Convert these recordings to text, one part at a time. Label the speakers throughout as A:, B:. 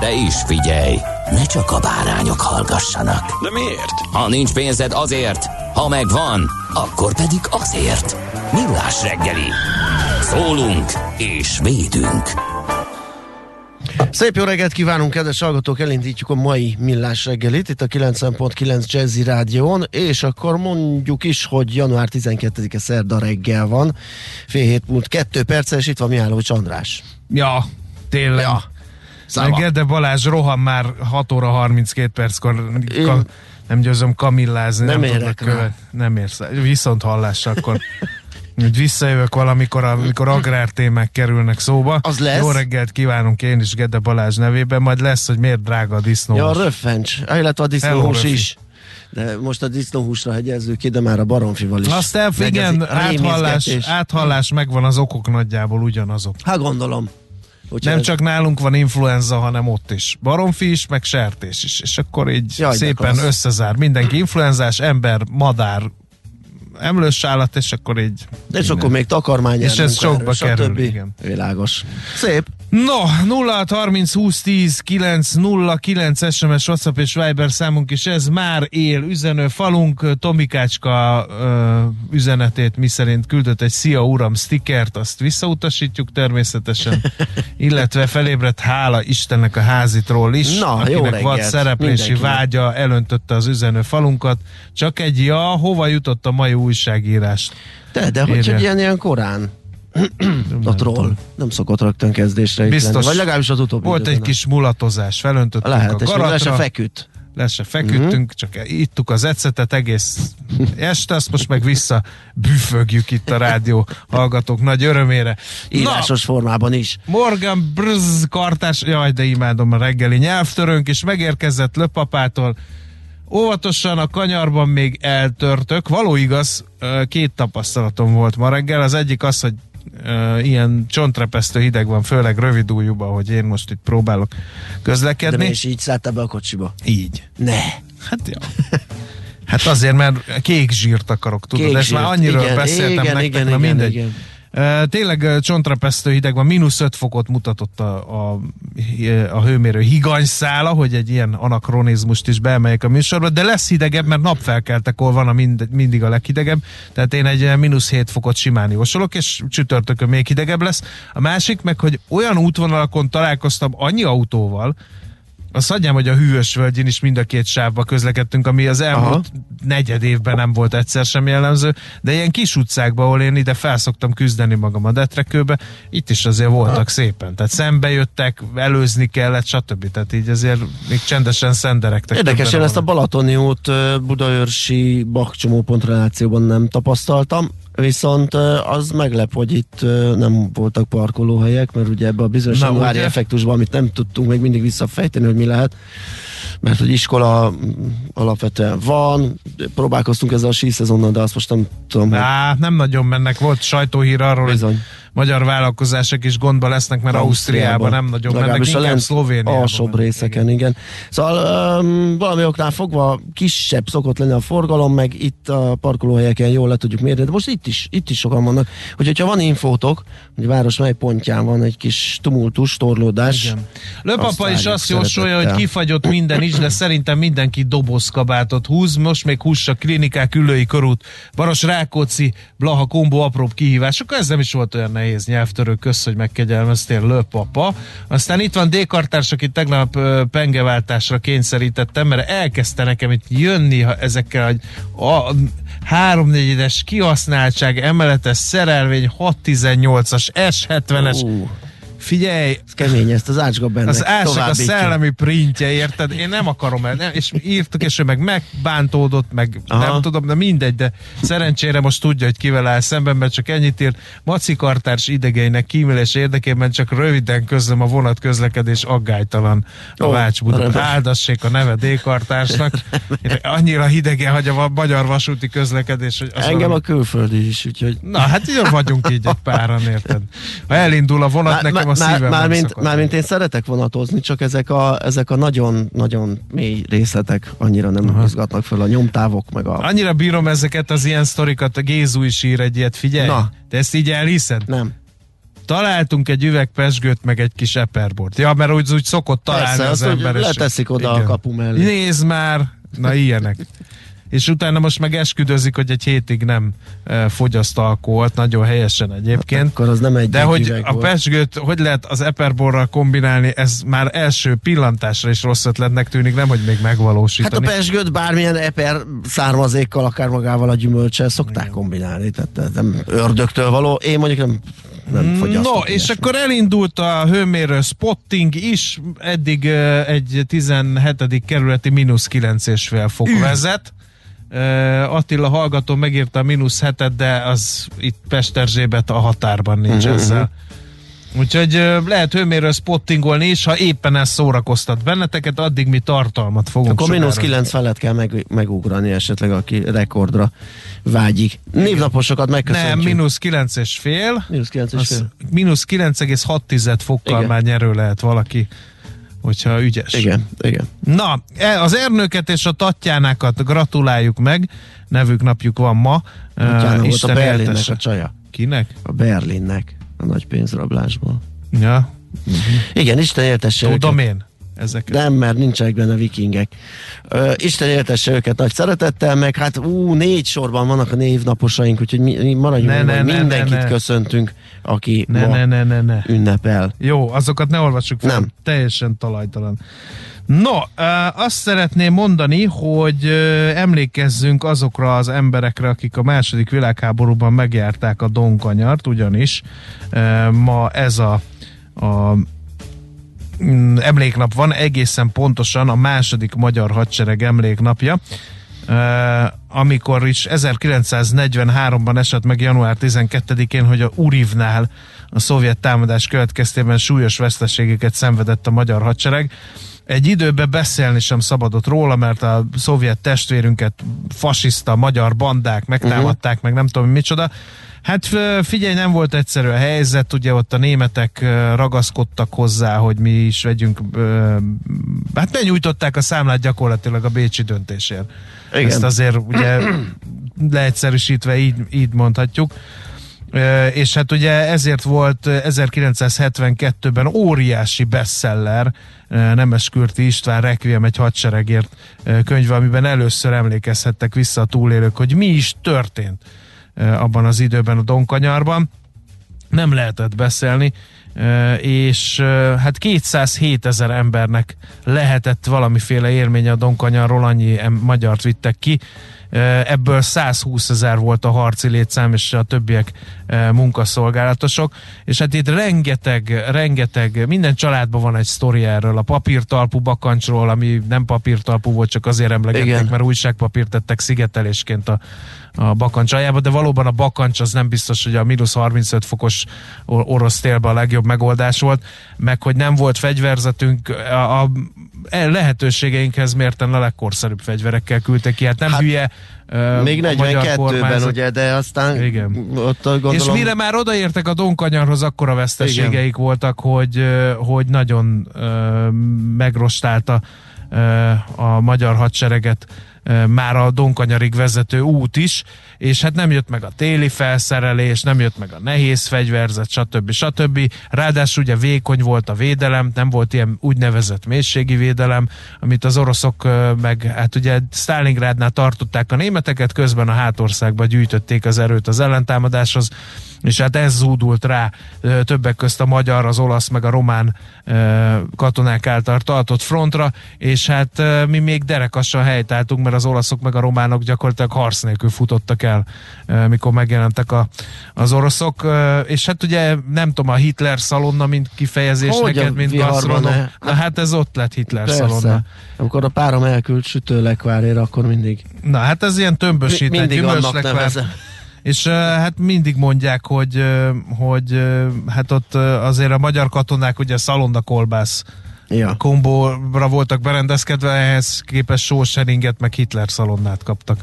A: De is figyelj, ne csak a bárányok hallgassanak.
B: De miért?
A: Ha nincs pénzed azért, ha megvan, akkor pedig azért. Millás reggeli. Szólunk és védünk.
C: Szép jó reggelt kívánunk, kedves hallgatók! Elindítjuk a mai millás reggelit itt a 90.9 Jazzy Rádión, és akkor mondjuk is, hogy január 12-e szerda reggel van, fél hét múlt kettő perccel, és itt van Mihálovics András.
D: Ja, tényleg.
C: Ja.
D: Meg Gede Balázs rohan már 6 óra 32 perckor.
C: Én-
D: Ka- nem győzöm kamillázni.
C: Nem
D: tudlak
C: érek
D: követ- Nem érsz. Viszont hallásra akkor. Hogy visszajövök valamikor, amikor agrártémák kerülnek szóba.
C: Az lesz.
D: Jó reggelt kívánunk én is Gede Balázs nevében, majd lesz, hogy miért drága a disznó.
C: Ja, a röffencs, Ah, illetve a disznóhús is. De most a disznóhúsra hegyezzük ki, de már a baromfival is.
D: Azt el, igen, áthallás, áthallás megvan, az okok nagyjából ugyanazok.
C: Hát gondolom. Hogyha
D: Nem
C: ez-
D: csak nálunk van influenza, hanem ott is. Baromfi is, meg sertés is. És akkor így
C: Jaj,
D: szépen összezár. Mindenki influenzás, ember, madár, emlős állat, és akkor így.
C: És akkor még takarmány
D: És ez sokba kerül, igen.
C: Világos. Szép.
D: No, 0 30 20 10 9 0 9 SMS, WhatsApp és Viber számunk is ez már él üzenő falunk. Tomikácska ö, üzenetét mi szerint küldött egy Szia Uram stickert, azt visszautasítjuk természetesen, illetve felébredt hála Istennek a házitról is,
C: Na, jó
D: akinek
C: reggelt
D: volt szereplési
C: mindenkinek.
D: vágya, elöntötte az üzenő falunkat. Csak egy ja, hova jutott a mai újságírás?
C: De, de hogy ilyen, ilyen korán. A troll.
D: tudom.
C: Nem szokott rögtön kezdésre
D: Biztos.
C: lenni. Vagy legalábbis az utóbbi
D: Volt egy kis mulatozás, felöntöttünk
C: Lehet,
D: a garatra.
C: feküdt.
D: le se feküdtünk,
C: Mhm.
D: uh-huh. csak ittuk az ecetet egész este, azt most meg vissza büfögjük itt a rádió hallgatók nagy örömére.
C: Írásos formában is.
D: Morgan Brz kartás, jaj, de imádom a reggeli nyelvtörőnk, és megérkezett löppapától. Óvatosan a kanyarban még eltörtök. Való igaz, két tapasztalatom volt ma reggel. Az egyik az, hogy ö, ilyen csontrepesztő hideg van, főleg rövid ujjúban, hogy én most itt próbálok
C: De
D: közlekedni.
C: mi is így szálltál be a kocsiba?
D: Így.
C: Ne.
D: Hát jó. Hát azért, mert kék zsírt akarok, tudod,
C: Kék
D: ezt már
C: zsírt,
D: annyira
C: igen,
D: beszéltem
C: igen,
D: nektek,
C: igen,
D: na
C: igen,
D: mindegy.
C: igen.
D: Tényleg csontrapesztő hideg van, mínusz 5 fokot mutatott a, a, a hőmérő higanyszála, hogy egy ilyen anakronizmust is beemeljek a műsorba, de lesz hidegebb, mert napfelkeltekor van a mind, mindig a leghidegebb, tehát én egy mínusz 7 fokot simán jósolok, és csütörtökön még hidegebb lesz. A másik meg, hogy olyan útvonalakon találkoztam annyi autóval, azt hagyjám, hogy a hűvös völgyén is mind a két sávba közlekedtünk, ami az elmúlt
C: Aha.
D: Negyed évben nem volt egyszer sem jellemző, de ilyen kis utcákban, ahol én ide felszoktam küzdeni magam a detrekőbe, itt is azért voltak Aha. szépen. Tehát szembe jöttek, előzni kellett, stb. Tehát így azért még csendesen szenderektek.
C: Érdekes, én
D: többen
C: ezt a. Balatoni út Budaörsi bakcsomópont relációban nem tapasztaltam, viszont az meglep, hogy itt nem voltak parkolóhelyek, mert ugye ebbe a bizonyos januári effektusban, amit nem tudtunk még mindig visszafejteni, hogy mi lehet, mert hogy iskola mm, alapvetően van, próbálkoztunk ezzel a síszezonnal, de azt most nem tudom, hogy
D: Á, nem nagyon mennek. Volt sajtóhír arról,
C: Bizony.
D: hogy magyar vállalkozások is gondba lesznek, mert Ausztriában nem nagyon mennek,
C: Legalábbis a
D: inkább Szlovéniában.
C: alsóbb
D: mennek,
C: részeken, igen. Szóval um, valami oknál fogva kisebb szokott lenni a forgalom, meg itt a parkolóhelyeken jól le tudjuk mérni, de most itt is, itt is sokan vannak. Hogy, hogyha van infótok, hogy a város mely pontján van egy kis tumultus, torlódás.
D: Igen. Löpapa is azt jósolja, hogy kifagyott minden is, de szerintem mindenki dobozkabátot húz. Most még hússa klinikák, ülői körút, Baros Rákóczi, Blaha Kombó apróbb kihívások. Ez nem is volt olyan nehéz. Nehéz nyelvtörő, kösz, hogy megkegyelmeztél, löpapa. Aztán itt van D-kartárs, tegnap pengeváltásra kényszerítettem, mert elkezdte nekem itt jönni ha ezekkel a, a háromnegyedes kihasználtság, emeletes szerelvény, 618-as, S70-es,
C: Ú,
D: figyelj,
C: ez kemény, ezt az ácsga benne.
D: az ásnak a szellemi printje, érted? Én nem akarom el, nem, és írtuk, és ő meg megbántódott, meg
C: Aha.
D: nem tudom, de mindegy, de szerencsére most tudja, hogy kivel áll szemben, mert csak ennyit írt. Maci kartárs idegeinek kímélés érdekében csak röviden közlöm a vonat közlekedés aggálytalan a
C: Ó,
D: Vács Budapest. Áldassék a neve D-kartársnak. Annyira hidegen hagy a magyar vasúti közlekedés, hogy az
C: Engem a külföldi is, úgyhogy...
D: Na, hát így vagyunk így egy páran, érted? Ha elindul a vonat, nekem a szívem
C: már,
D: nem
C: mint,
D: szakad.
C: már mint én szeretek vonatozni, csak ezek a, ezek a nagyon, nagyon mély részletek annyira nem
D: Aha.
C: izgatnak föl a nyomtávok, meg a...
D: Annyira bírom ezeket az ilyen sztorikat, a Gézu is ír egy ilyet, figyelj!
C: Na.
D: Te ezt így elhiszed?
C: Nem.
D: Találtunk egy üveg pesgőt, meg egy kis eperbort. Ja, mert úgy, úgy szokott találni
C: Persze,
D: az ember.
C: leteszik oda a
D: Igen.
C: kapu mellé.
D: Nézd már! Na ilyenek. És utána most meg esküdözik, hogy egy hétig nem e, fogyaszt alkoholt, nagyon helyesen egyébként.
C: Akkor az nem egy
D: De hogy a
C: volt.
D: pesgőt hogy lehet az eperborral kombinálni, ez már első pillantásra is rossz ötletnek tűnik, nem hogy még
C: Hát a
D: megvalósítani.
C: pesgőt bármilyen eper származékkal, akár magával a gyümölcsel szokták kombinálni, tehát nem ördögtől való. Én mondjuk nem, nem fogyasztok.
D: No, és akkor elindult a hőmérő spotting is, eddig egy 17. kerületi mínusz 9,5 fok vezet. Attila hallgató megírta a mínusz hetet, de az itt Pesterzsébet a határban nincs
C: Mhm.
D: ezzel. Úgyhogy uh, lehet hőmérő spottingolni is, ha éppen ez szórakoztat benneteket, addig mi tartalmat fogunk
C: Akkor mínusz
D: sugározni.
C: 9 felett kell meg, megugrani esetleg, aki rekordra vágyik. Névnaposokat
D: Nem,
C: megköszöntjük.
D: mínusz 9 és fél.
C: mínusz 9 és fél.
D: mínusz 9,6 fokkal
C: Igen.
D: már nyerő lehet valaki, hogyha ügyes.
C: Igen, igen.
D: Na, e- az Ernőket és a Tatjánákat gratuláljuk meg, nevük napjuk van ma.
C: Utána
D: Uh,
C: volt a Berlinnek a csaja.
D: Kinek?
C: A Berlinnek a nagy pénzrablásból.
D: Ja,
C: Igen, Isten éltesse
D: tudom
C: őket.
D: én ezeket.
C: Nem, mert nincsenek benne vikingek. Ö, Isten éltesse őket nagy szeretettel, meg hát ú, négy sorban vannak a névnaposaink, úgyhogy mi, maradjunk,
D: Ne,
C: ne, mindenkit
D: ne, ne.
C: köszöntünk, aki
D: Ne,
C: ma
D: ne, ne, ne, ne.
C: ünnepel.
D: Jó, azokat ne olvassuk fel.
C: Nem.
D: Teljesen talajtalan. No, azt szeretném mondani, hogy emlékezzünk azokra az emberekre, akik a második világháborúban megjárták a Donkanyart, ugyanis ma ez a, a emléknap van, egészen pontosan a második magyar hadsereg emléknapja, amikor is 1943-ban esett meg január 12-én, hogy a Urivnál a szovjet támadás következtében súlyos veszteségeket szenvedett a magyar hadsereg. Egy időben beszélni sem szabadott róla, mert a szovjet testvérünket fasiszta magyar bandák megtámadták, meg nem tudom micsoda. Hát figyelj, nem volt egyszerű a helyzet, ugye ott a németek ragaszkodtak hozzá, hogy mi is vegyünk, hát benyújtották a számlát gyakorlatilag a Bécsi döntésért.
C: Igen.
D: Ezt azért ugye leegyszerűsítve így, így mondhatjuk. És hát ugye ezért volt 1972-ben óriási bestseller Nemeskürti István Requiem egy hadseregért könyve, amiben először emlékezhettek vissza a túlélők, hogy mi is történt abban az időben a Donkanyarban. Nem lehetett beszélni, és hát 207 ezer embernek lehetett valamiféle élménye a Donkanyarról, annyi magyart vittek ki. Ebből 120 ezer volt a harci létszám, és a többiek munkaszolgálatosok. És hát itt rengeteg, rengeteg, minden családban van egy sztori erről. A papírtalpú bakancsról, ami nem papírtalpú volt, csak azért emlegették,
C: Igen.
D: mert újságpapírt tettek szigetelésként a, a bakancs aljába, de valóban a bakancs az nem biztos, hogy a mínusz 35 fokos or- orosz télben a legjobb megoldás volt, meg hogy nem volt fegyverzetünk, a, a lehetőségeinkhez mérten a legkorszerűbb fegyverekkel küldtek ki, hát nem
C: Hát,
D: hülye ö,
C: Még
D: a magyar
C: 42-ben
D: kormányzat.
C: ugye, de aztán
D: Igen.
C: ott gondolom...
D: És mire már odaértek a Donkanyarhoz, akkor a veszteségeik
C: Igen.
D: voltak, hogy, hogy nagyon megrostálta a magyar hadsereget már a Donkanyarig vezető út is, és hát nem jött meg a téli felszerelés, nem jött meg a nehéz fegyverzet, stb. stb. Ráadásul ugye vékony volt a védelem, nem volt ilyen úgynevezett mélységi védelem, amit az oroszok meg, hát ugye Stalingrádnál tartották a németeket, közben a hátországba gyűjtötték az erőt az ellentámadáshoz, és hát ez zúdult rá többek közt a magyar, az olasz, meg a román katonák által tartott frontra, és hát mi még derekassan helytáltunk, mert az olaszok meg a románok gyakorlatilag harc nélkül futottak el, mikor megjelentek a, az oroszok, és hát ugye nem tudom, a Hitler szalonna, mint kifejezés
C: Hogy
D: neked, mint gasztronom.
C: ne?
D: Na hát ez ott lett Hitler
C: Persze.
D: szalonna.
C: Amikor a párom elküld sütőlekvárére, akkor mindig,
D: Na hát ez ilyen
C: mi,
D: tömbösített,
C: mindig annak neveze.
D: És hát mindig mondják, hogy, hogy hát ott azért a magyar katonák ugye szalonda kolbász
C: Ja.
D: kombóra voltak berendezkedve, ehhez képest sóseringet meg Hitler szalonnát kaptak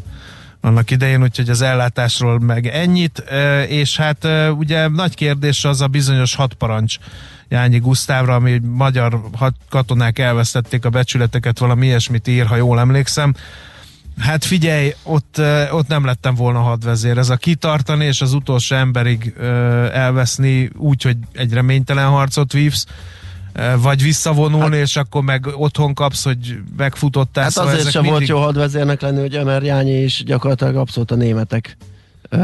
D: annak idején, úgyhogy az ellátásról meg ennyit, és hát ugye nagy kérdés az a bizonyos hatparancs Jányi Gusztávra, ami magyar hat katonák elvesztették a becsületeket, valami ilyesmit ír, ha jól emlékszem. Hát figyelj, ott, ott nem lettem volna hadvezér. Ez a kitartani és az utolsó emberig elveszni úgy, hogy egy reménytelen harcot vívsz, vagy visszavonulni, és akkor meg otthon kapsz, hogy megfutottál.
C: Hát
D: szóval
C: azért sem volt
D: mindig-
C: jó hadvezérnek lenni, hogy Ömer Jányi is gyakorlatilag abszolút a németek uh,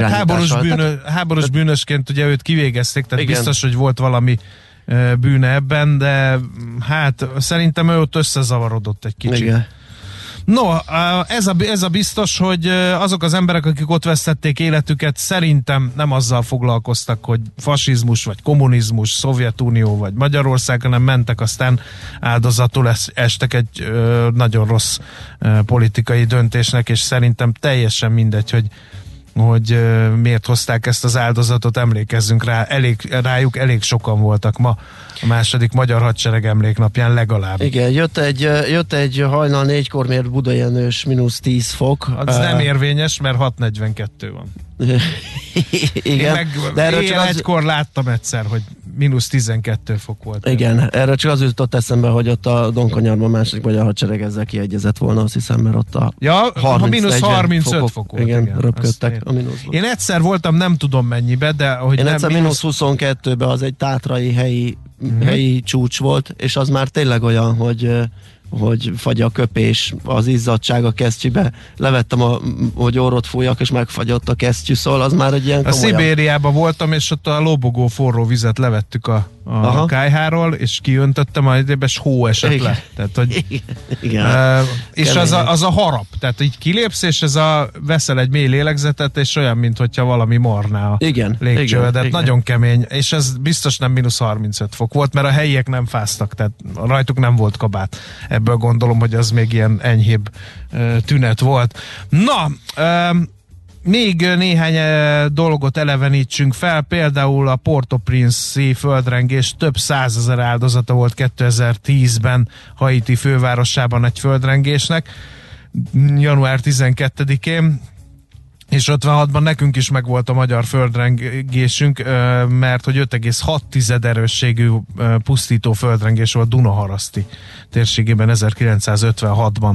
D: Hát háborús,
C: Tehát-
D: bűnö, háborús bűnösként ugye őt kivégezték, tehát
C: Igen.
D: biztos, hogy volt valami bűne ebben, de hát szerintem ő ott összezavarodott egy kicsit.
C: Igen.
D: No, ez a, ez a biztos, hogy azok az emberek, akik ott vesztették életüket, szerintem nem azzal foglalkoztak, hogy fasizmus, vagy kommunizmus, Szovjetunió, vagy Magyarország, hanem mentek, aztán áldozatul es- estek egy nagyon rossz politikai döntésnek, és szerintem teljesen mindegy, hogy hogy miért hozták ezt az áldozatot, emlékezzünk rá, elég, rájuk elég sokan voltak ma a második Magyar Hadsereg emléknapján legalább.
C: Igen, jött egy, jött egy hajnal négykor mért Budajenős mínusz 10 fok.
D: Az
C: Ö,
D: nem érvényes, mert 642 van.
C: Igen,
D: Én meg
C: de erről csak
D: éjjel
C: az,
D: egykor láttam egyszer, hogy mínusz 12 fok volt.
C: igen, erről csak az jutott eszembe, hogy ott a Donkanyarban második magyar hadsereg ezzel kiegyezett volna, azt hiszem, mert ott a
D: Ja, ha
C: 30,
D: mínusz
C: 40
D: 35
C: fokok,
D: fok volt.
C: Igen,
D: igen.
C: röpködtek a mínuszban.
D: Én egyszer voltam, nem tudom mennyibe, de hogy
C: Én
D: nem
C: egyszer mínusz 22-ben az egy tátrai helyi,
D: Mhm.
C: helyi csúcs volt, és az már tényleg olyan, hogy hogy fagy a köpés, az izzadság a kesztyűbe. Levettem, a, hogy orrot fújjak, és megfagyott a kesztyű, szóval az már egy ilyen
D: A
C: komolyabb.
D: Szibériában voltam, és ott a lobogó forró vizet levettük a, a
C: Aha.
D: kájháról, és kiöntöttem, a és hó esett
C: Igen.
D: le. Tehát, hogy,
C: Igen.
D: Uh, és az a, az a harap, tehát így kilépsz, és ez a, veszel egy mély lélegzetet, és olyan, mint hogyha valami marná a
C: Igen,
D: légcsővedet.
C: igen, igen.
D: Nagyon kemény, és ez biztos nem mínusz 35 fok volt, mert a helyiek nem fáztak, tehát rajtuk nem volt kabát. Ebből gondolom, hogy az még ilyen enyhébb tünet volt. Na, még néhány dolgot elevenítsünk fel, például a Port-au-Prince-i földrengés több százezer áldozata volt 2010-ben Haiti fővárosában egy földrengésnek, január 12-én, és 56-ban nekünk is megvolt a magyar földrengésünk, mert hogy 5,6 erősségű pusztító földrengés volt Dunaharaszti térségében 1956-ban.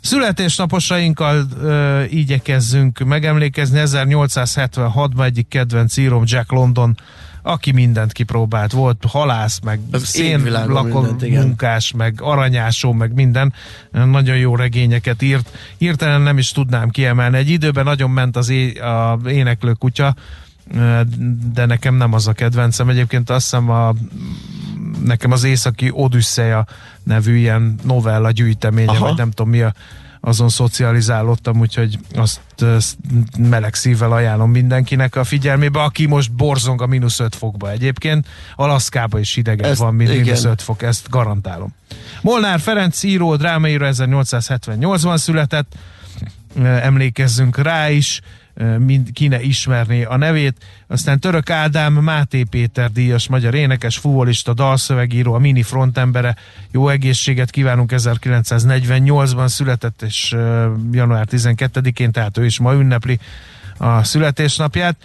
D: Születésnaposainkkal ö, igyekezzünk megemlékezni. 1876-ban egyik kedvenc írom Jack London, aki mindent kipróbált. Volt halász, meg
C: igen.
D: munkás, meg aranyásó, meg minden. Nagyon jó regényeket írt. Hirtelen nem is tudnám kiemelni. Egy időben nagyon ment az é- a éneklő kutya, de nekem nem az a kedvencem. Egyébként azt hiszem a, nekem az Északi Odüsszeja nevű ilyen novella gyűjteménye,
C: Aha.
D: vagy nem tudom mi a, azon szocializálódtam, úgyhogy azt meleg szívvel ajánlom mindenkinek a figyelmébe, aki most borzong a mínusz 5 fokba egyébként. Alaszkába is hidegebb
C: Ezt-
D: van, mint
C: igen.
D: mínusz 5 fok, ezt garantálom. Molnár Ferenc író, drámaíró 1878-ban született, emlékezzünk rá is, mind, ki ne ismerné a nevét. Aztán Török Ádám, Máté Péter díjas magyar énekes, fuvolista, dalszövegíró, a mini frontembere. Jó egészséget kívánunk 1948-ban született, és január 12-én, tehát ő is ma ünnepli a születésnapját.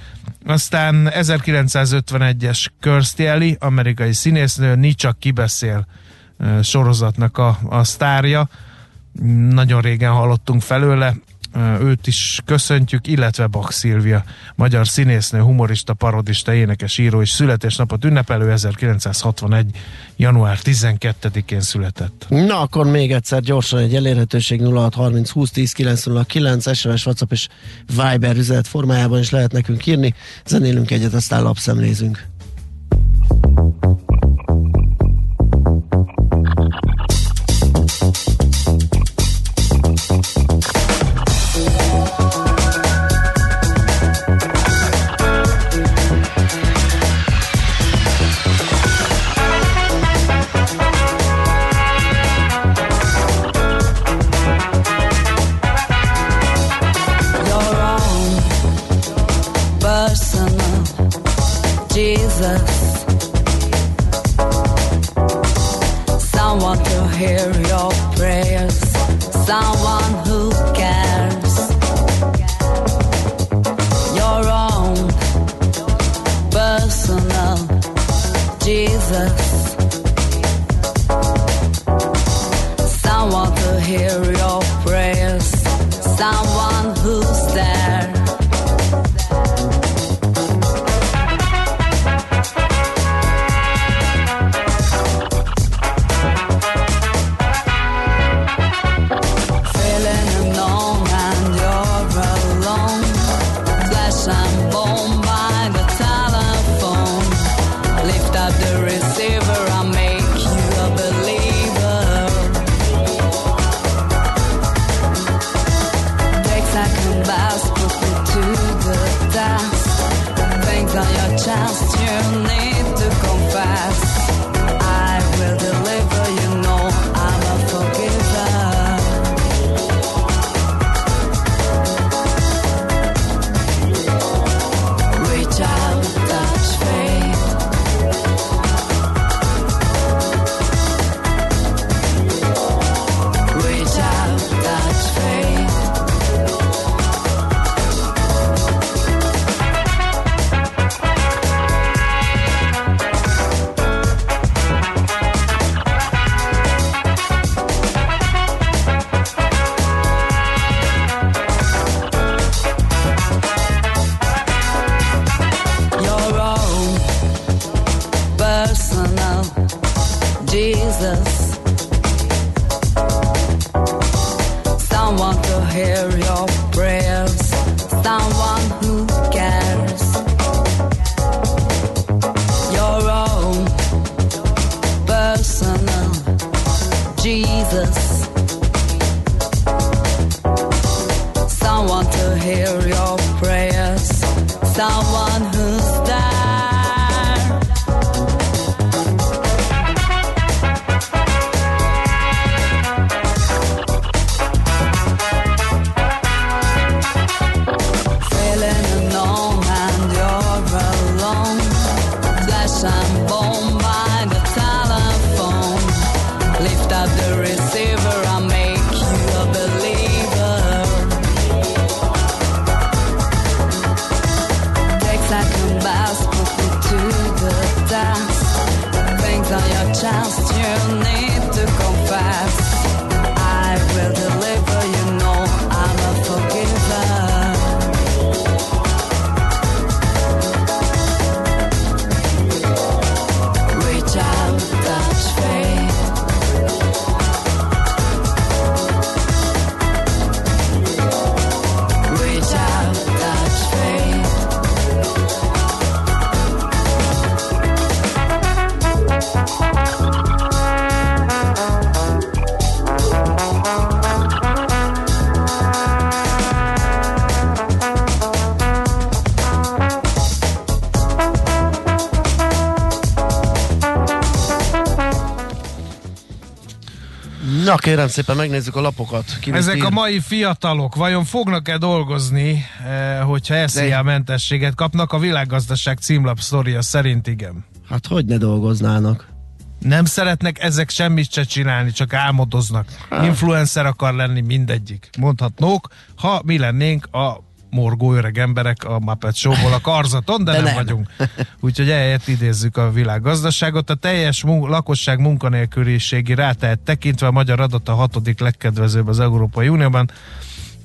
D: Aztán 1951-es Kirstie Alley, amerikai színésznő, csak kibeszél sorozatnak a, a sztárja. Nagyon régen hallottunk felőle, őt is köszöntjük, illetve Bak Szilvia, magyar színésznő, humorista, parodista, énekes, író és születésnapot ünnepelő 1961. január 12-én született.
E: Na, akkor még egyszer gyorsan egy elérhetőség 0630 20 10 909 SMS, WhatsApp és Viber üzenet formájában is lehet nekünk írni. Zenélünk egyet, aztán lapszemlézünk. Kérem szépen, megnézzük a lapokat. Ki
D: Ezek
E: ír.
D: a mai fiatalok vajon fognak-e dolgozni, eh, hogyha SZIA mentességet kapnak? A világgazdaság címlap sztoria szerint igen.
E: Hát hogy ne dolgoznának?
D: Nem szeretnek ezek semmit se csinálni, csak álmodoznak. Influencer akar lenni mindegyik. Mondhatnók, ha mi lennénk a morgó öreg emberek a Muppet Show-ból a karzaton, de,
E: De
D: nem,
E: nem.
D: vagyunk. Úgyhogy ehelyett idézzük a világgazdaságot. A teljes mun- lakosság munkanélküliségi rátát tekintve a magyar adat a hatodik legkedvezőbb az Európai Unióban.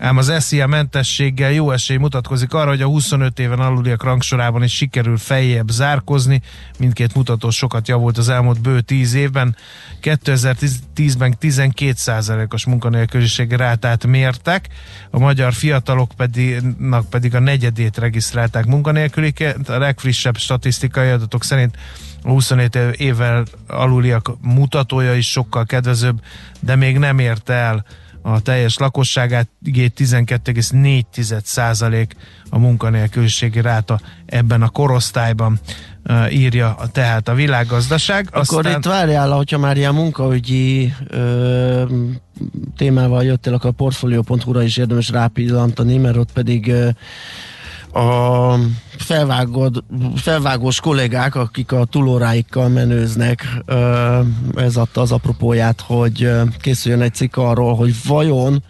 D: Ám az SZIA mentességgel jó esély mutatkozik arra, hogy a 25 éven aluliak rangsorában is sikerül feljebb zárkozni. Mindkét mutató sokat javult az elmúlt bő 10 évben. 2010-ben 12%-os munkanélküliségi rátát mértek, a magyar fiatalok pedig, pedig a negyedét regisztrálták munkanélküliket. A legfrissebb statisztikai adatok szerint a 27 évvel aluliak mutatója is sokkal kedvezőbb, de még nem érte el a teljes lakosságát, 12,4% a munkanélküliségi ráta ebben a korosztályban írja tehát a világgazdaság.
C: Akkor Aztán... itt várjál, hogyha már ilyen munkaügyi ö, témával jöttél, akkor a portfolio.hu-ra is érdemes rápillantani, mert ott pedig ö, a felvágod, felvágós kollégák, akik a túlóráikkal menőznek, ez adta az apropóját, hogy készüljön egy cikk arról, hogy vajon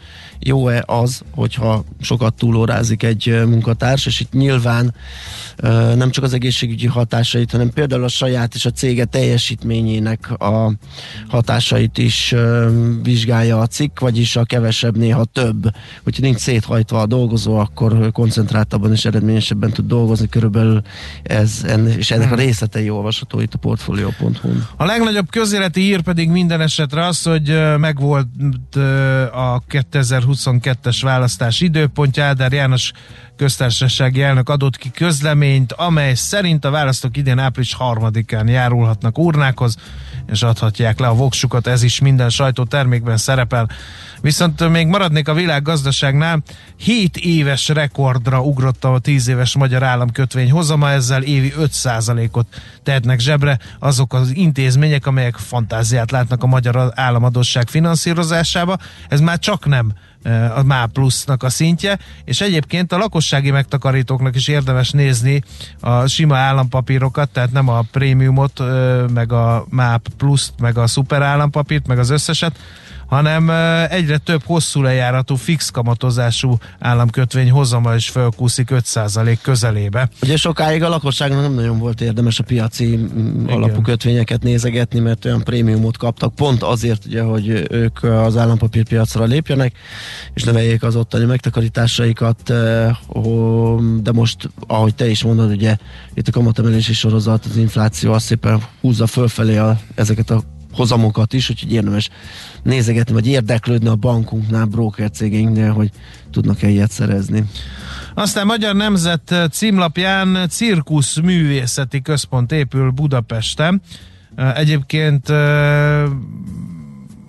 C: jó-e az, hogyha sokat túlórázik egy munkatárs, és itt nyilván nem csak az egészségügyi hatásait, hanem például a saját és a cége teljesítményének a hatásait is vizsgálja a cikk, vagyis a kevesebb, néha több. Hogyha nincs széthajtva a dolgozó, akkor koncentráltabban és eredményesebben tud dolgozni, körülbelül ez, és ennek a részletei olvasható itt a portfolio.hu-n.
D: A legnagyobb közéleti hír pedig minden esetre az, hogy megvolt a 2022-es választás időpontja, Ádár János köztársasági elnök adott ki közleményt, amely szerint a választók idén április harmadikán járulhatnak urnákhoz, és adhatják le a voksukat, ez is minden sajtótermékben szerepel. Viszont még maradnék a világgazdaságnál, 7 éves rekordra ugrott a 10 éves magyar államkötvény hozama, ezzel évi 5%-ot tehetnek zsebre azok az intézmények, amelyek fantáziát látnak a magyar államadosság finanszírozásába. Ez már csak nem a MÁ plusznak a szintje, és egyébként a lakossági megtakarítóknak is érdemes nézni a sima állampapírokat, tehát nem a prémiumot, meg a MÁP pluszt, meg a szuper állampapírt, meg az összeset, hanem egyre több hosszú lejáratú, fix kamatozású államkötvény hozama is felkúszik 5% közelébe.
C: Ugye sokáig a lakosságnak nem nagyon volt érdemes a piaci Igen. alapú kötvényeket nézegetni, mert olyan prémiumot kaptak, pont azért, ugye, hogy ők az állampapírpiacra lépjenek, és növeljék az ottani megtakarításaikat, de most, ahogy te is mondod, ugye itt a kamatemelési sorozat, az infláció azt szépen húzza fölfelé a, ezeket a hozamokat is, úgyhogy érdemes nézegetni, vagy érdeklődni a bankunknál, broker cégeinknél, hogy tudnak-e ilyet szerezni.
D: Aztán Magyar Nemzet címlapján Cirkusz Művészeti Központ épül Budapesten. Egyébként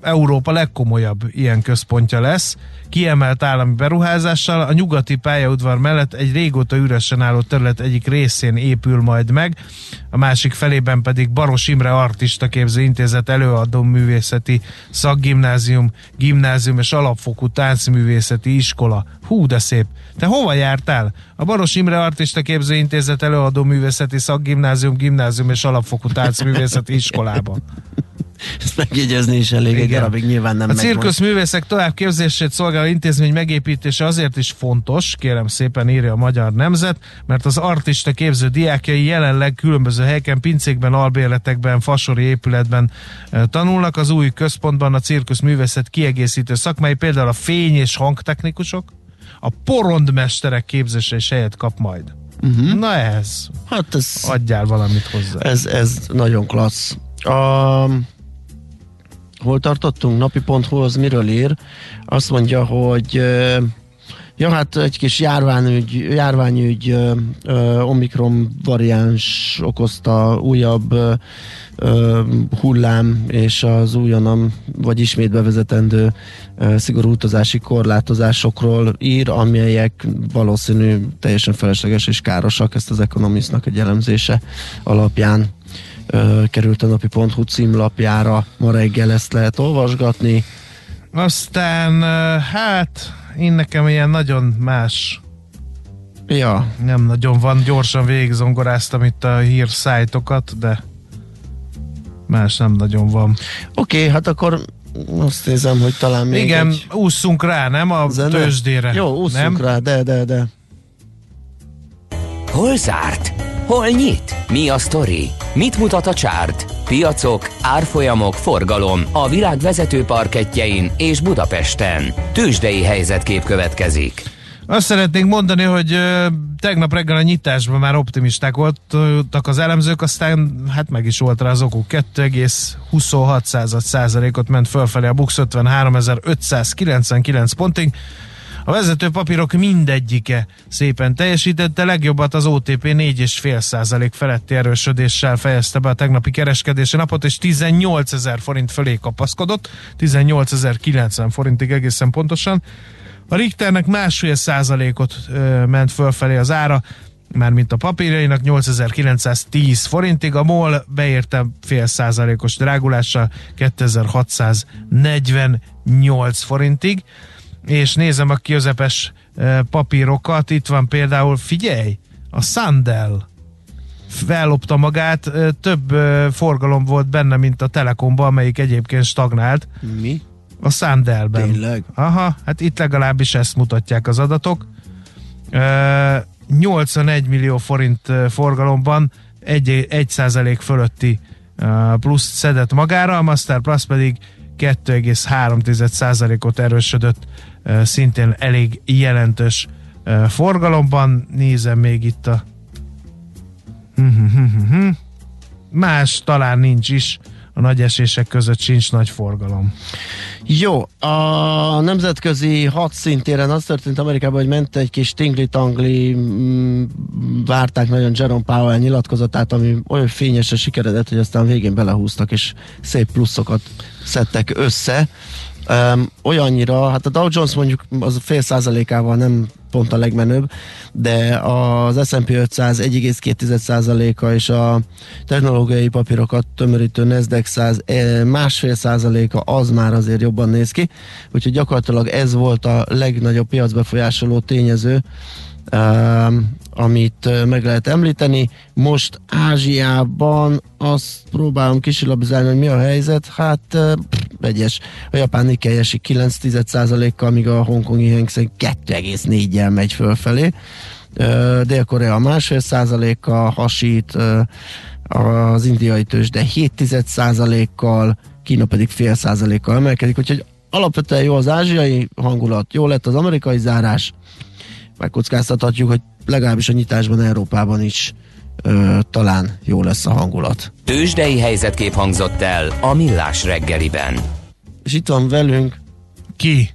D: Európa legkomolyabb ilyen központja lesz kiemelt állami beruházással a nyugati pályaudvar mellett egy régóta üresen álló terület egyik részén épül majd meg, a másik felében pedig Baros Imre Artista Képző Intézet előadó művészeti szakgimnázium, gimnázium és alapfokú táncművészeti iskola. Hú, de szép! Te hova jártál? A Baros Imre Artista Képző Intézet előadó művészeti szakgimnázium, gimnázium és alapfokú táncművészeti iskolába.
C: Ezt megjegyezni is elég egy darabig nyilván nem
D: A cirkuszművészek továbbképzését szolgáló intézmény megépítése azért is fontos, kérem szépen írja a Magyar Nemzet, mert az artista képző diákjai jelenleg különböző helyeken, pincékben, albérletekben, fasori épületben tanulnak. Az új központban a cirkuszművészet kiegészítő szakmai, például a fény- és hangtechnikusok, a porondmesterek képzése is helyet kap majd. Uh-huh. Na ez. Hát ez. Adjál valamit hozzá.
C: Ez, ez nagyon klassz. A, hol tartottunk? Napi.hu az miről ír? Azt mondja, hogy Ja, hát egy kis járványügy, járványügy Omikron variáns okozta újabb hullám és az újonnan vagy ismét bevezetendő szigorú utazási korlátozásokról ír, amelyek valószínű teljesen felesleges és károsak, ezt az Economistnak egy elemzése alapján került a napi.hu címlapjára, ma reggel ezt lehet olvasgatni.
D: Aztán hát én nekem ilyen nagyon más
C: Ja.
D: Nem nagyon van, gyorsan végigzongoráztam itt a hírszájtokat, de más nem nagyon van.
C: Oké, okay, hát akkor azt nézem, hogy talán még
D: Igen, egy... ússzunk rá, nem a zene? tőzsdére.
C: Jó, ússzunk
D: nem?
C: rá, de, de, de.
A: Hol zárt? Hol nyit? Mi a sztori? Mit mutat a csárt? Piacok, árfolyamok, forgalom a világ vezető parketjein és Budapesten. Tősdei helyzetkép következik.
D: Azt szeretnénk mondani, hogy tegnap reggel a nyitásban már optimisták voltak az elemzők, aztán hát meg is volt rá az okuk. 2,26 százalékot ment fölfelé a Bux 53.599 pontig. A vezető papírok mindegyike szépen teljesítette, legjobbat az OTP 4,5 százalék feletti erősödéssel fejezte be a tegnapi kereskedési napot, és 18 ezer forint fölé kapaszkodott, 18.090 forintig egészen pontosan. A Richternek másfél százalékot ö, ment fölfelé az ára, mármint a papírjainak 8910 forintig, a MOL beérte fél százalékos drágulással 2648 forintig, és nézem a közepes papírokat, itt van például, figyelj, a Sandel fellopta magát, több forgalom volt benne, mint a Telekomban, amelyik egyébként stagnált.
C: Mi?
D: A Sandelben.
C: Tényleg?
D: Aha, hát itt legalábbis ezt mutatják az adatok. Ö, 81 millió forint forgalomban 1, 1 százalék fölötti plusz szedett magára, a Master Plus pedig 2,3 százalékot erősödött ö, szintén elég jelentős forgalomban. Nézem még itt a más talán nincs is, a nagy esések között sincs nagy forgalom.
C: Jó, a nemzetközi hadszintéren az történt Amerikában, hogy ment egy kis tingli-tangli, mm, várták nagyon Jerome Powell nyilatkozatát, ami olyan fényesen sikeredett, hogy aztán végén belehúztak, és szép pluszokat szedtek össze. Um, olyannyira, hát a Dow Jones mondjuk az fél százalékával nem pont a legmenőbb, de az S&P 500 1,2 százaléka és a technológiai papírokat tömörítő Nasdaq 100 eh, másfél százaléka az már azért jobban néz ki, úgyhogy gyakorlatilag ez volt a legnagyobb piacbefolyásoló tényező, um, amit meg lehet említeni. Most Ázsiában azt próbálom kisilabizálni, hogy mi a helyzet. Hát pff, vegyes. A japán Nikkei esik 9 kal míg a hongkongi Hang Seng 2,4-jel megy fölfelé. Dél-Korea másfél százaléka hasít, az indiai tőzsde 7% kal Kína pedig fél százalékkal emelkedik, úgyhogy alapvetően jó az ázsiai hangulat, jó lett az amerikai zárás, megkockáztathatjuk, hogy legalábbis a nyitásban Európában is ö, talán jó lesz a hangulat.
A: Tősdei helyzetkép hangzott el a Millás reggeliben.
C: És itt van velünk,
D: Ki?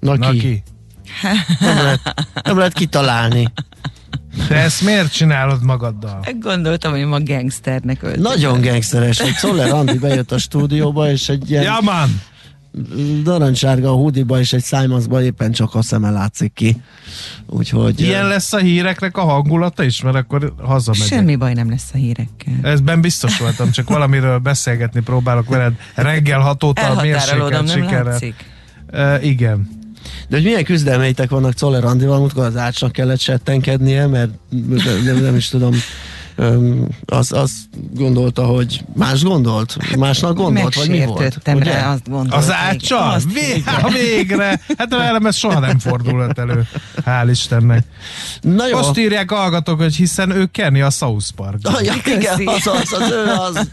C: na,
D: Na
C: ki?
D: ki?
C: Nem, lehet, nem lehet kitalálni.
D: Te ezt miért csinálod magaddal?
F: Gondoltam, hogy ma gangsternek öltözöm.
C: Nagyon gangsteres, Szoller Andi bejött a stúdióba, és egy ilyen
D: Ja, man!
C: Narancsárga a hoodie és egy Simonsba éppen csak a szeme látszik ki. Úgyhogy...
D: Ilyen lesz a híreknek a hangulata is, mert akkor hazamegyek.
F: Semmi baj nem lesz a hírekkel.
D: Ezben biztos voltam, csak valamiről beszélgetni próbálok veled reggel hat óta a mérsékelt sikerrel. Uh, igen.
C: De hogy milyen küzdelmeitek vannak Czoller Andival, amikor az ácsnak kellett settenkednie, mert nem, nem is tudom, az, azt gondolta, hogy más gondolt? Másnak gondolt, vagy mi volt? Ugye?
F: rá, azt gondoltam.
D: Az ácsa?
F: Azt,
D: Vé- hát végre! Hát velem ez soha nem fordulhat elő. Hál' Istennek.
C: Na jó.
D: Most írják hallgatók, hogy hiszen ő Kenny a South Park.
C: Ah, ja, igen, az, az, az, ő az.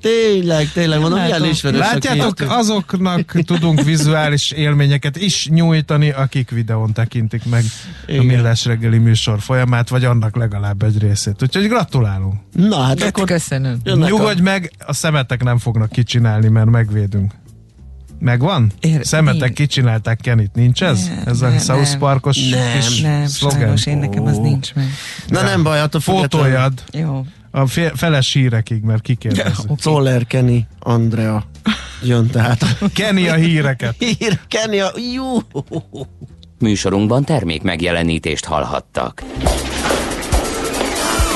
C: Tényleg, tényleg, mondom, milyen
F: Látom.
C: ismerős.
D: Látjátok, azoknak tudunk vizuális élményeket is nyújtani, akik videón tekintik meg
C: Igen.
D: a Millás reggeli műsor folyamát, vagy annak legalább egy részét. Úgyhogy gratulálunk.
C: Na, hát
F: Hát
C: akkor
F: köszönöm.
D: Nyugodj meg, a szemetek nem fognak kicsinálni, mert megvédünk. Megvan?
F: Ér-
D: Szemetek
F: nincs.
D: kicsinálták Kenit, nincs ez?
F: Nem,
D: ez a
F: nem,
D: South
F: nem.
D: Parkos
C: Nem,
D: kis
F: Nem,
D: szlogen?
F: sajnos én nekem az nincs meg.
C: Na nem baj, attól függetlenül
D: Fotójad
F: Jó.
D: a fe- feles hírekig, mert kikérdezzük.
C: Czoller, Kenny, Andrea jön tehát.
D: Kenny a híreket.
C: Hír, Kenny, a... Jú.
A: Műsorunkban termék megjelenítést hallhattak.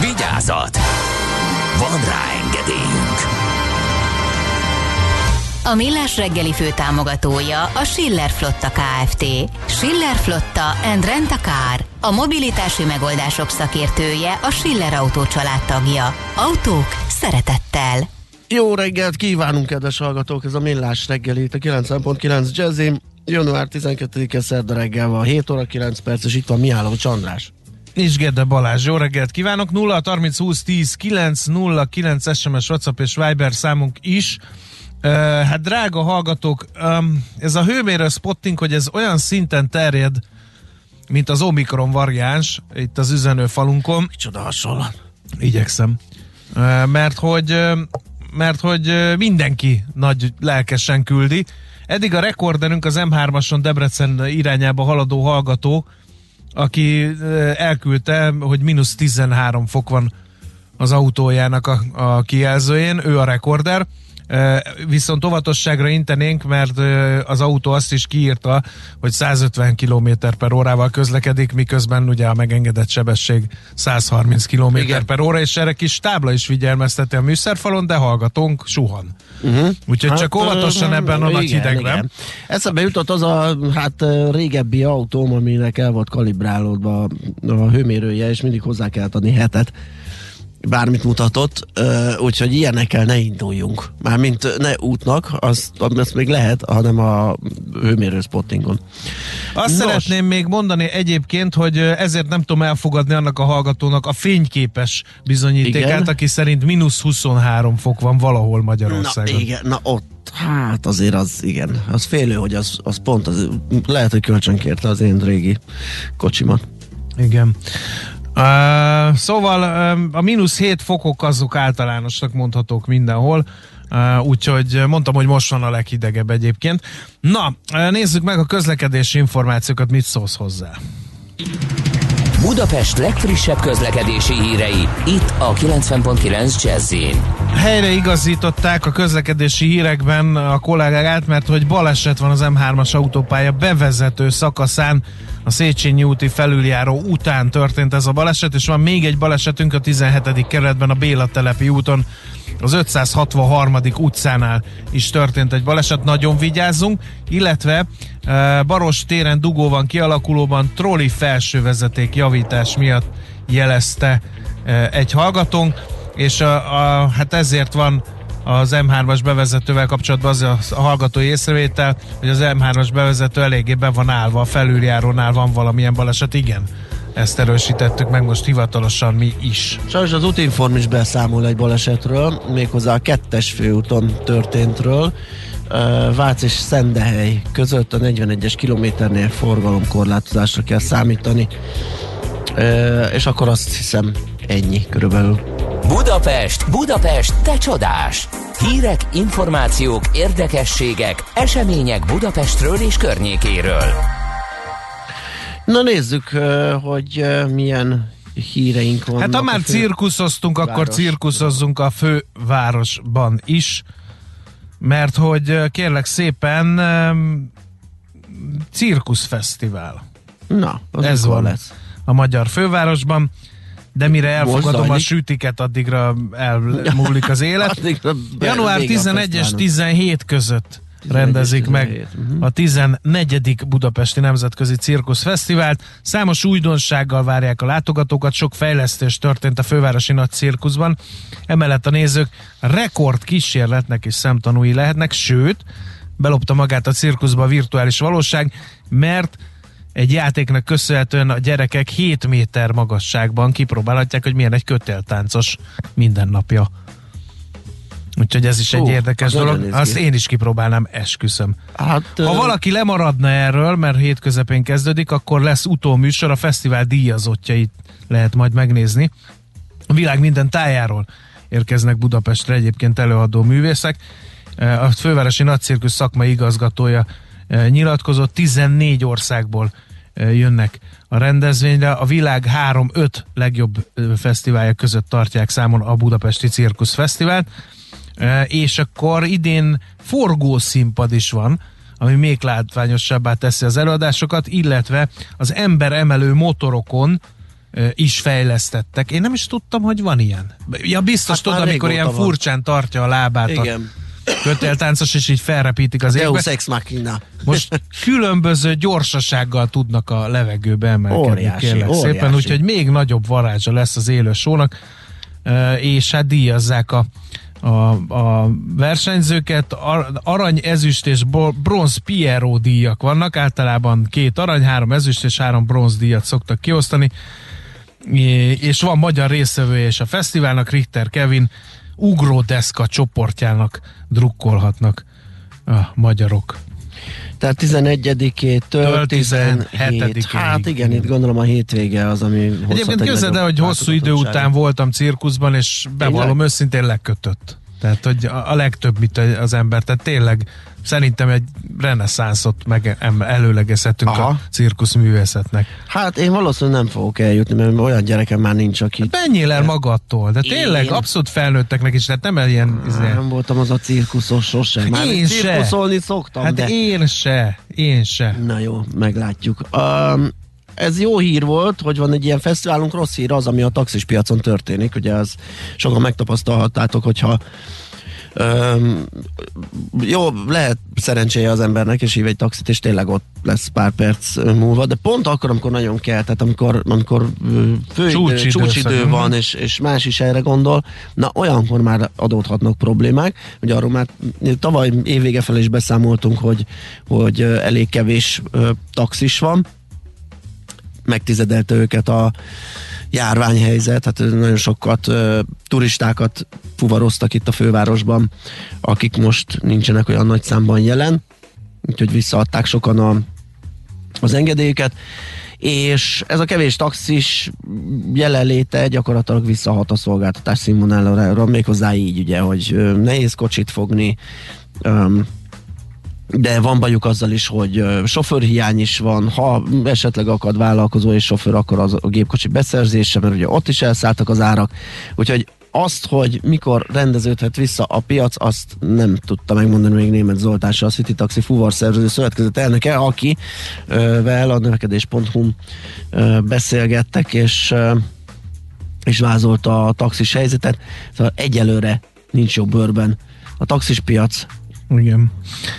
A: Vigyázat! Van rá engedélyünk!
G: A Millás reggeli fő támogatója a Schiller Flotta KFT. Schiller Flotta and Rent a Car. A mobilitási megoldások szakértője a Schiller Autó tagja. Autók szeretettel.
C: Jó reggelt kívánunk, kedves hallgatók! Ez a Millás reggeli, itt a 90.9 Jazzim. Január 12-e szerda reggel van, 7 óra 9 perc, és itt van Mihály Csandrás.
D: És Gede Balázs, jó reggelt kívánok! 0 30 20 10 9 0 9 SMS, WhatsApp és Viber számunk is. Uh, hát drága hallgatók, um, ez a hőmérő spotting, hogy ez olyan szinten terjed, mint az Omikron variáns itt az üzenőfalunkon.
C: Micsoda hasonlat.
D: Igyekszem. Uh, mert hogy uh, mert hogy mindenki nagy lelkesen küldi. Eddig a rekorderünk az M3-ason Debrecen irányába haladó hallgató, aki elküldte, hogy mínusz 13 fok van az autójának a, a kijelzőjén, ő a rekorder. Viszont óvatosságra intenénk, mert az autó azt is kiírta, hogy 150 km per órával közlekedik, miközben ugye a megengedett sebesség 130 km Igen. per óra, és erre kis tábla is figyelmezteti a műszerfalon, de hallgatónk suhan. Uh-huh. Úgyhogy hát, csak óvatosan ebben a nagy hidegben. Igen.
C: Eszembe jutott az a hát régebbi autóm, aminek el volt kalibrálódva a hőmérője, és mindig hozzá kellett adni hetet bármit mutatott, úgyhogy ilyenekkel ne induljunk. Mármint ne útnak, az, azt még lehet, hanem a hőmérő spottingon.
D: Azt Nos. szeretném még mondani egyébként, hogy ezért nem tudom elfogadni annak a hallgatónak a fényképes bizonyítékát, igen? aki szerint mínusz 23 fok van valahol Magyarországon.
C: Na igen, na ott Hát azért az, igen, az félő, hogy az, az pont, az, lehet, hogy kölcsönkérte az én régi kocsimat.
D: Igen. Uh, szóval uh, a mínusz 7 fokok azok általánosnak mondhatók mindenhol, uh, úgyhogy mondtam, hogy most van a leghidegebb egyébként. Na, uh, nézzük meg a közlekedési információkat, mit szólsz hozzá.
A: Budapest legfrissebb közlekedési hírei, itt a 90.9 jazz
D: Helyre igazították a közlekedési hírekben a kollégát, mert hogy baleset van az M3-as autópálya bevezető szakaszán, a Széchenyi úti felüljáró után történt ez a baleset, és van még egy balesetünk a 17. kerületben a Béla telepi úton, az 563. utcánál is történt egy baleset, nagyon vigyázzunk, illetve e, Baros téren dugó van kialakulóban, troli felsővezeték javítás miatt jelezte e, egy hallgatónk, és a, a, hát ezért van az M3-as bevezetővel kapcsolatban az a, hallgatói észrevétel, hogy az M3-as bevezető eléggé be van állva, a felüljárónál van valamilyen baleset, igen. Ezt erősítettük meg most hivatalosan mi is.
C: Sajnos az útinform is beszámol egy balesetről, méghozzá a kettes főúton történtről. Vác és Szendehely között a 41-es kilométernél forgalomkorlátozásra kell számítani. És akkor azt hiszem ennyi körülbelül.
A: Budapest, Budapest, te csodás! Hírek, információk, érdekességek, események Budapestről és környékéről.
C: Na nézzük, hogy milyen híreink vannak.
D: Hát ha már cirkuszoztunk, város. akkor cirkuszozzunk a fővárosban is, mert hogy kérlek szépen cirkuszfesztivál.
C: Na,
D: ez van lesz. a magyar fővárosban de mire elfogadom a sütiket, addigra elmúlik az élet. Január 11 és 17 között rendezik 17, meg uh-huh. a 14. Budapesti Nemzetközi Cirkusz Fesztivált. Számos újdonsággal várják a látogatókat, sok fejlesztés történt a fővárosi nagy cirkuszban. Emellett a nézők rekord kísérletnek is szemtanúi lehetnek, sőt, belopta magát a cirkuszba a virtuális valóság, mert egy játéknak köszönhetően a gyerekek 7 méter magasságban kipróbálhatják, hogy milyen egy kötéltáncos mindennapja. Úgyhogy ez is egy érdekes dolog. Azt én is kipróbálnám, esküszöm. Hát, ha valaki lemaradna erről, mert hétközepén kezdődik, akkor lesz utóműsor, a fesztivál díjazottjait lehet majd megnézni. A világ minden tájáról érkeznek Budapestre egyébként előadó művészek. A fővárosi nagycirkusz szakmai igazgatója nyilatkozott, 14 országból jönnek a rendezvényre. A világ 3-5 legjobb fesztiválja között tartják számon a Budapesti Cirkusz Fesztivált, és akkor idén forgószínpad is van ami még látványosabbá teszi az előadásokat, illetve az ember emelő motorokon is fejlesztettek. Én nem is tudtam, hogy van ilyen. Ja, biztos
C: Hát
D: tudod, amikor ilyen furcsán tartja a lábát
C: Igen.
D: a kötéltáncos, és így felrepítik az égbe.
C: Deus Ex Machina.
D: Most különböző gyorsasággal tudnak a levegőbe emelkedni,
C: Óriási,
D: kérlek
C: óriási.
D: szépen, úgyhogy még nagyobb varázsa lesz az élő sónak, és hát díjazzák a, a, a versenyzőket. Ar- Arany, ezüst és bronz Piero díjak vannak, általában két arany, három ezüst és három bronz díjat szoktak kiosztani, és van magyar részvevője és a fesztiválnak, Richter Kevin ugródeszka csoportjának drukkolhatnak a magyarok.
C: Tehát 11-től
D: Től
C: 17
D: 17-ig.
C: Hát igen, itt gondolom a hétvége az, ami
D: Egyébként
C: egy
D: képzeld el, hogy hosszú idő után voltam cirkuszban, és bevallom őszintén lekötött. Tehát, hogy a, a legtöbb, mint az ember. Tehát tényleg szerintem egy reneszánszot meg előlegezhetünk
C: Aha.
D: a cirkuszművészetnek.
C: Hát én valószínűleg nem fogok eljutni, mert olyan gyerekem már nincs, aki...
D: Menjél el magadtól, de tényleg
C: Én?
D: abszolút felnőtteknek is, tehát nem ilyen... izé-
C: Nem voltam az a cirkuszos sosem. Már
D: Én se.
C: cirkuszolni szoktam,
D: Hát
C: de...
D: én se, én se.
C: Na jó, meglátjuk. Um, ez jó hír volt, hogy van egy ilyen fesztiválunk, rossz hír az, ami a taxis piacon történik. Ugye az sokan megtapasztalhattátok, hogyha Um, jó, lehet szerencséje az embernek, és hív egy taxit, és tényleg ott lesz pár perc múlva, de pont akkor, amikor nagyon kell, tehát amikor, amikor
D: Csúcsidőszak.
C: csúcsidő
D: Mhm.
C: van, és, és más is erre gondol, na olyankor már adódhatnak problémák. Ugye arról már tavaly évvége felé is beszámoltunk, hogy, hogy elég kevés ö, taxis van, megtizedelte őket a járványhelyzet, hát nagyon sokat ö, turistákat fuvaroztak itt a fővárosban, akik most nincsenek olyan nagy számban jelen, úgyhogy visszaadták sokan a, az engedélyüket, és ez a kevés taxis jelenléte gyakorlatilag visszahat a szolgáltatás színvonalára, méghozzá így ugye, hogy nehéz kocsit fogni, öm, de van bajuk azzal is, hogy sofőrhiány is van, ha esetleg akad vállalkozó és sofőr, akkor az a gépkocsi beszerzése, mert ugye ott is elszálltak az árak, úgyhogy azt, hogy mikor rendeződhet vissza a piac, azt nem tudta megmondani még német Zoltán se, a City Taxi fuvarszervező szövetkezet elnöke, aki a növekedés.hu beszélgettek, és és vázolta a taxis helyzetet. Szóval egyelőre nincs jobb bőrben. A taxis piac,
D: Igen.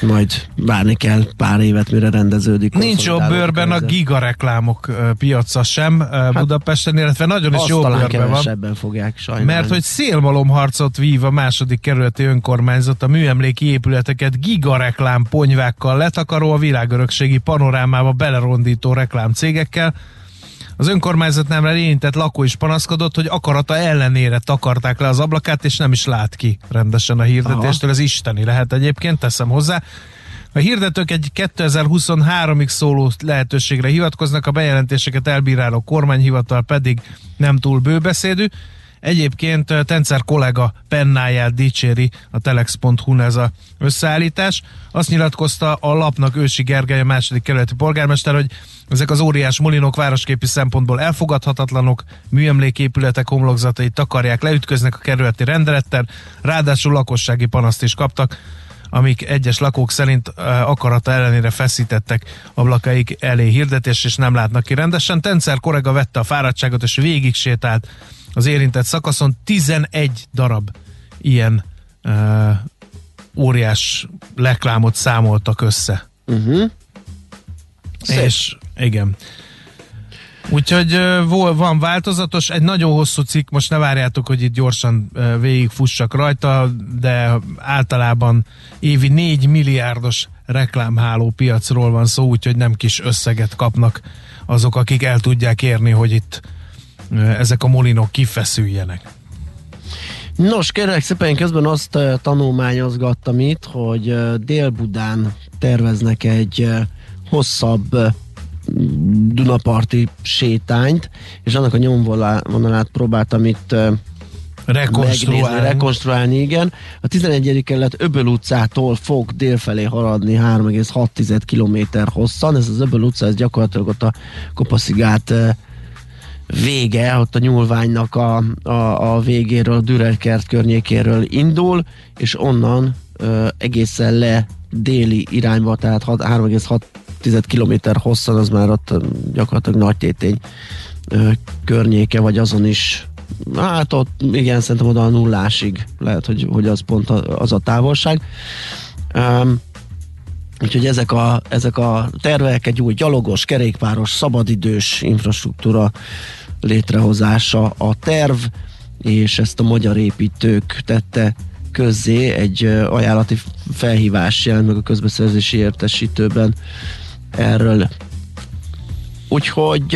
C: majd várni kell pár évet, mire rendeződik.
D: Nincs jobb bőrben a gigareklámok piaca sem hát, Budapesten, illetve nagyon is jó
C: talán
D: bőrben van.
C: fogják sajnálni.
D: Mert hogy szélmalomharcot vív a második kerületi önkormányzat a műemléki épületeket gigareklám ponyvákkal letakaró a világörökségi panorámába belerondító reklámcégekkel. Az önkormányzat nem érintett lakó is panaszkodott, hogy akarata ellenére takarták le az ablakát, és nem is lát ki rendesen a hirdetéstől. Ez isteni lehet egyébként, teszem hozzá. A hirdetők egy 2023-ig szóló lehetőségre hivatkoznak, a bejelentéseket elbíráló kormányhivatal pedig nem túl bőbeszédű. Egyébként Tencer kollega pennáját dicséri a telex.hu ez a összeállítás. Azt nyilatkozta a lapnak Ősi Gergely, a második kerületi polgármester, hogy ezek az óriás molinok városképi szempontból elfogadhatatlanok, műemléképületek homlokzatait takarják, leütköznek a kerületi rendelettel, ráadásul lakossági panaszt is kaptak amik egyes lakók szerint akarata ellenére feszítettek ablakaik elé hirdetés, és nem látnak ki rendesen. Tencer korega vette a fáradtságot, és végig sétált az érintett szakaszon. 11 darab ilyen uh, óriás reklámot számoltak össze.
C: Uh-huh. Szép.
D: És igen. Úgyhogy ö, van változatos, egy nagyon hosszú cikk, most ne várjátok, hogy itt gyorsan ö, végigfussak rajta, de általában évi 4 milliárdos reklámháló piacról van szó, úgyhogy nem kis összeget kapnak azok, akik el tudják érni, hogy itt ö, ezek a molinok kifeszüljenek.
C: Nos, kérlek szépen, én közben azt uh, tanulmányozgattam itt, hogy uh, Dél-Budán terveznek egy uh, hosszabb Dunaparti sétányt, és annak a nyomvonalát próbáltam itt uh, megnézni,
D: Rekonstruálni.
C: rekonstruálni, igen. A 11. kerület Öböl utcától fog délfelé haladni 3,6 km hosszan. Ez az Öböl utca, ez gyakorlatilag ott a Kopaszigát eh, vége, ott a nyúlványnak a, a, a végéről, a Dürerkert környékéről indul, és onnan ö, egészen le déli irányba, tehát hat- 3,6 kilométer hosszan, az már ott gyakorlatilag nagy tétény ö, környéke, vagy azon is Hát ott igen, szerintem oda a nullásig lehet, hogy, hogy az pont a, az a távolság. Um, Úgyhogy ezek a, ezek a tervek egy új gyalogos, kerékpáros, szabadidős infrastruktúra létrehozása a terv, és ezt a magyar építők tette közzé egy ajánlati felhívás jelent meg a közbeszerzési értesítőben erről. Úgyhogy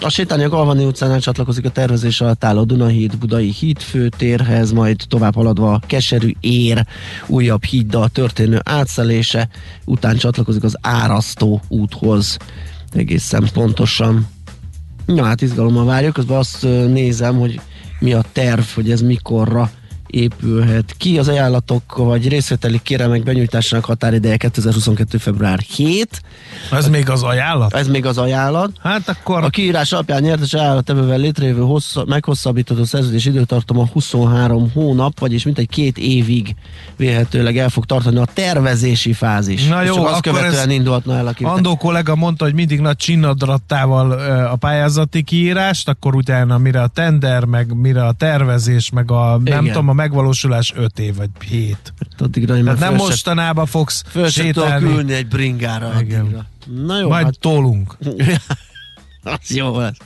C: a sétálni a Galvani utcánál csatlakozik a tervezés alatt álló Dunahíd Budai hídfőtérhez, majd tovább haladva a Keserű ér újabb híddal történő átszelése, után csatlakozik az Árasztó úthoz egészen pontosan. Na hát izgalommal várjuk, közben azt nézem, hogy mi a terv, hogy ez mikorra épülhet ki. Az ajánlatok vagy részvételi kéremek benyújtásának határideje 2022. február 7.
D: Ez még az ajánlat?
C: Ez még az ajánlat.
D: Hát akkor
C: A kiírás alapján nyertes ajánlattevővel létrejövő hossza, meghosszabbított szerződés időtartama 23 hónap, vagyis mintegy két évig vélhetőleg el fog tartani a tervezési fázis.
D: Na
C: És
D: jó,
C: csak azt követően indulhatna el a kiírás.
D: Andó kollega mondta, hogy mindig nagy csinnadrattával a pályázati kiírást, akkor utána mire a tender, meg mire a tervezés, meg a
C: Igen.
D: nem tudom, a megvalósulás 5 év vagy 7.
C: Addigra én már
D: Tehát nem
C: föl
D: mostanában fogsz
C: föl
D: sétálni,
C: ülni egy bringára
D: Igen.
C: addigra. Na jó,
D: majd
C: hát
D: tolunk.
C: az jó lesz.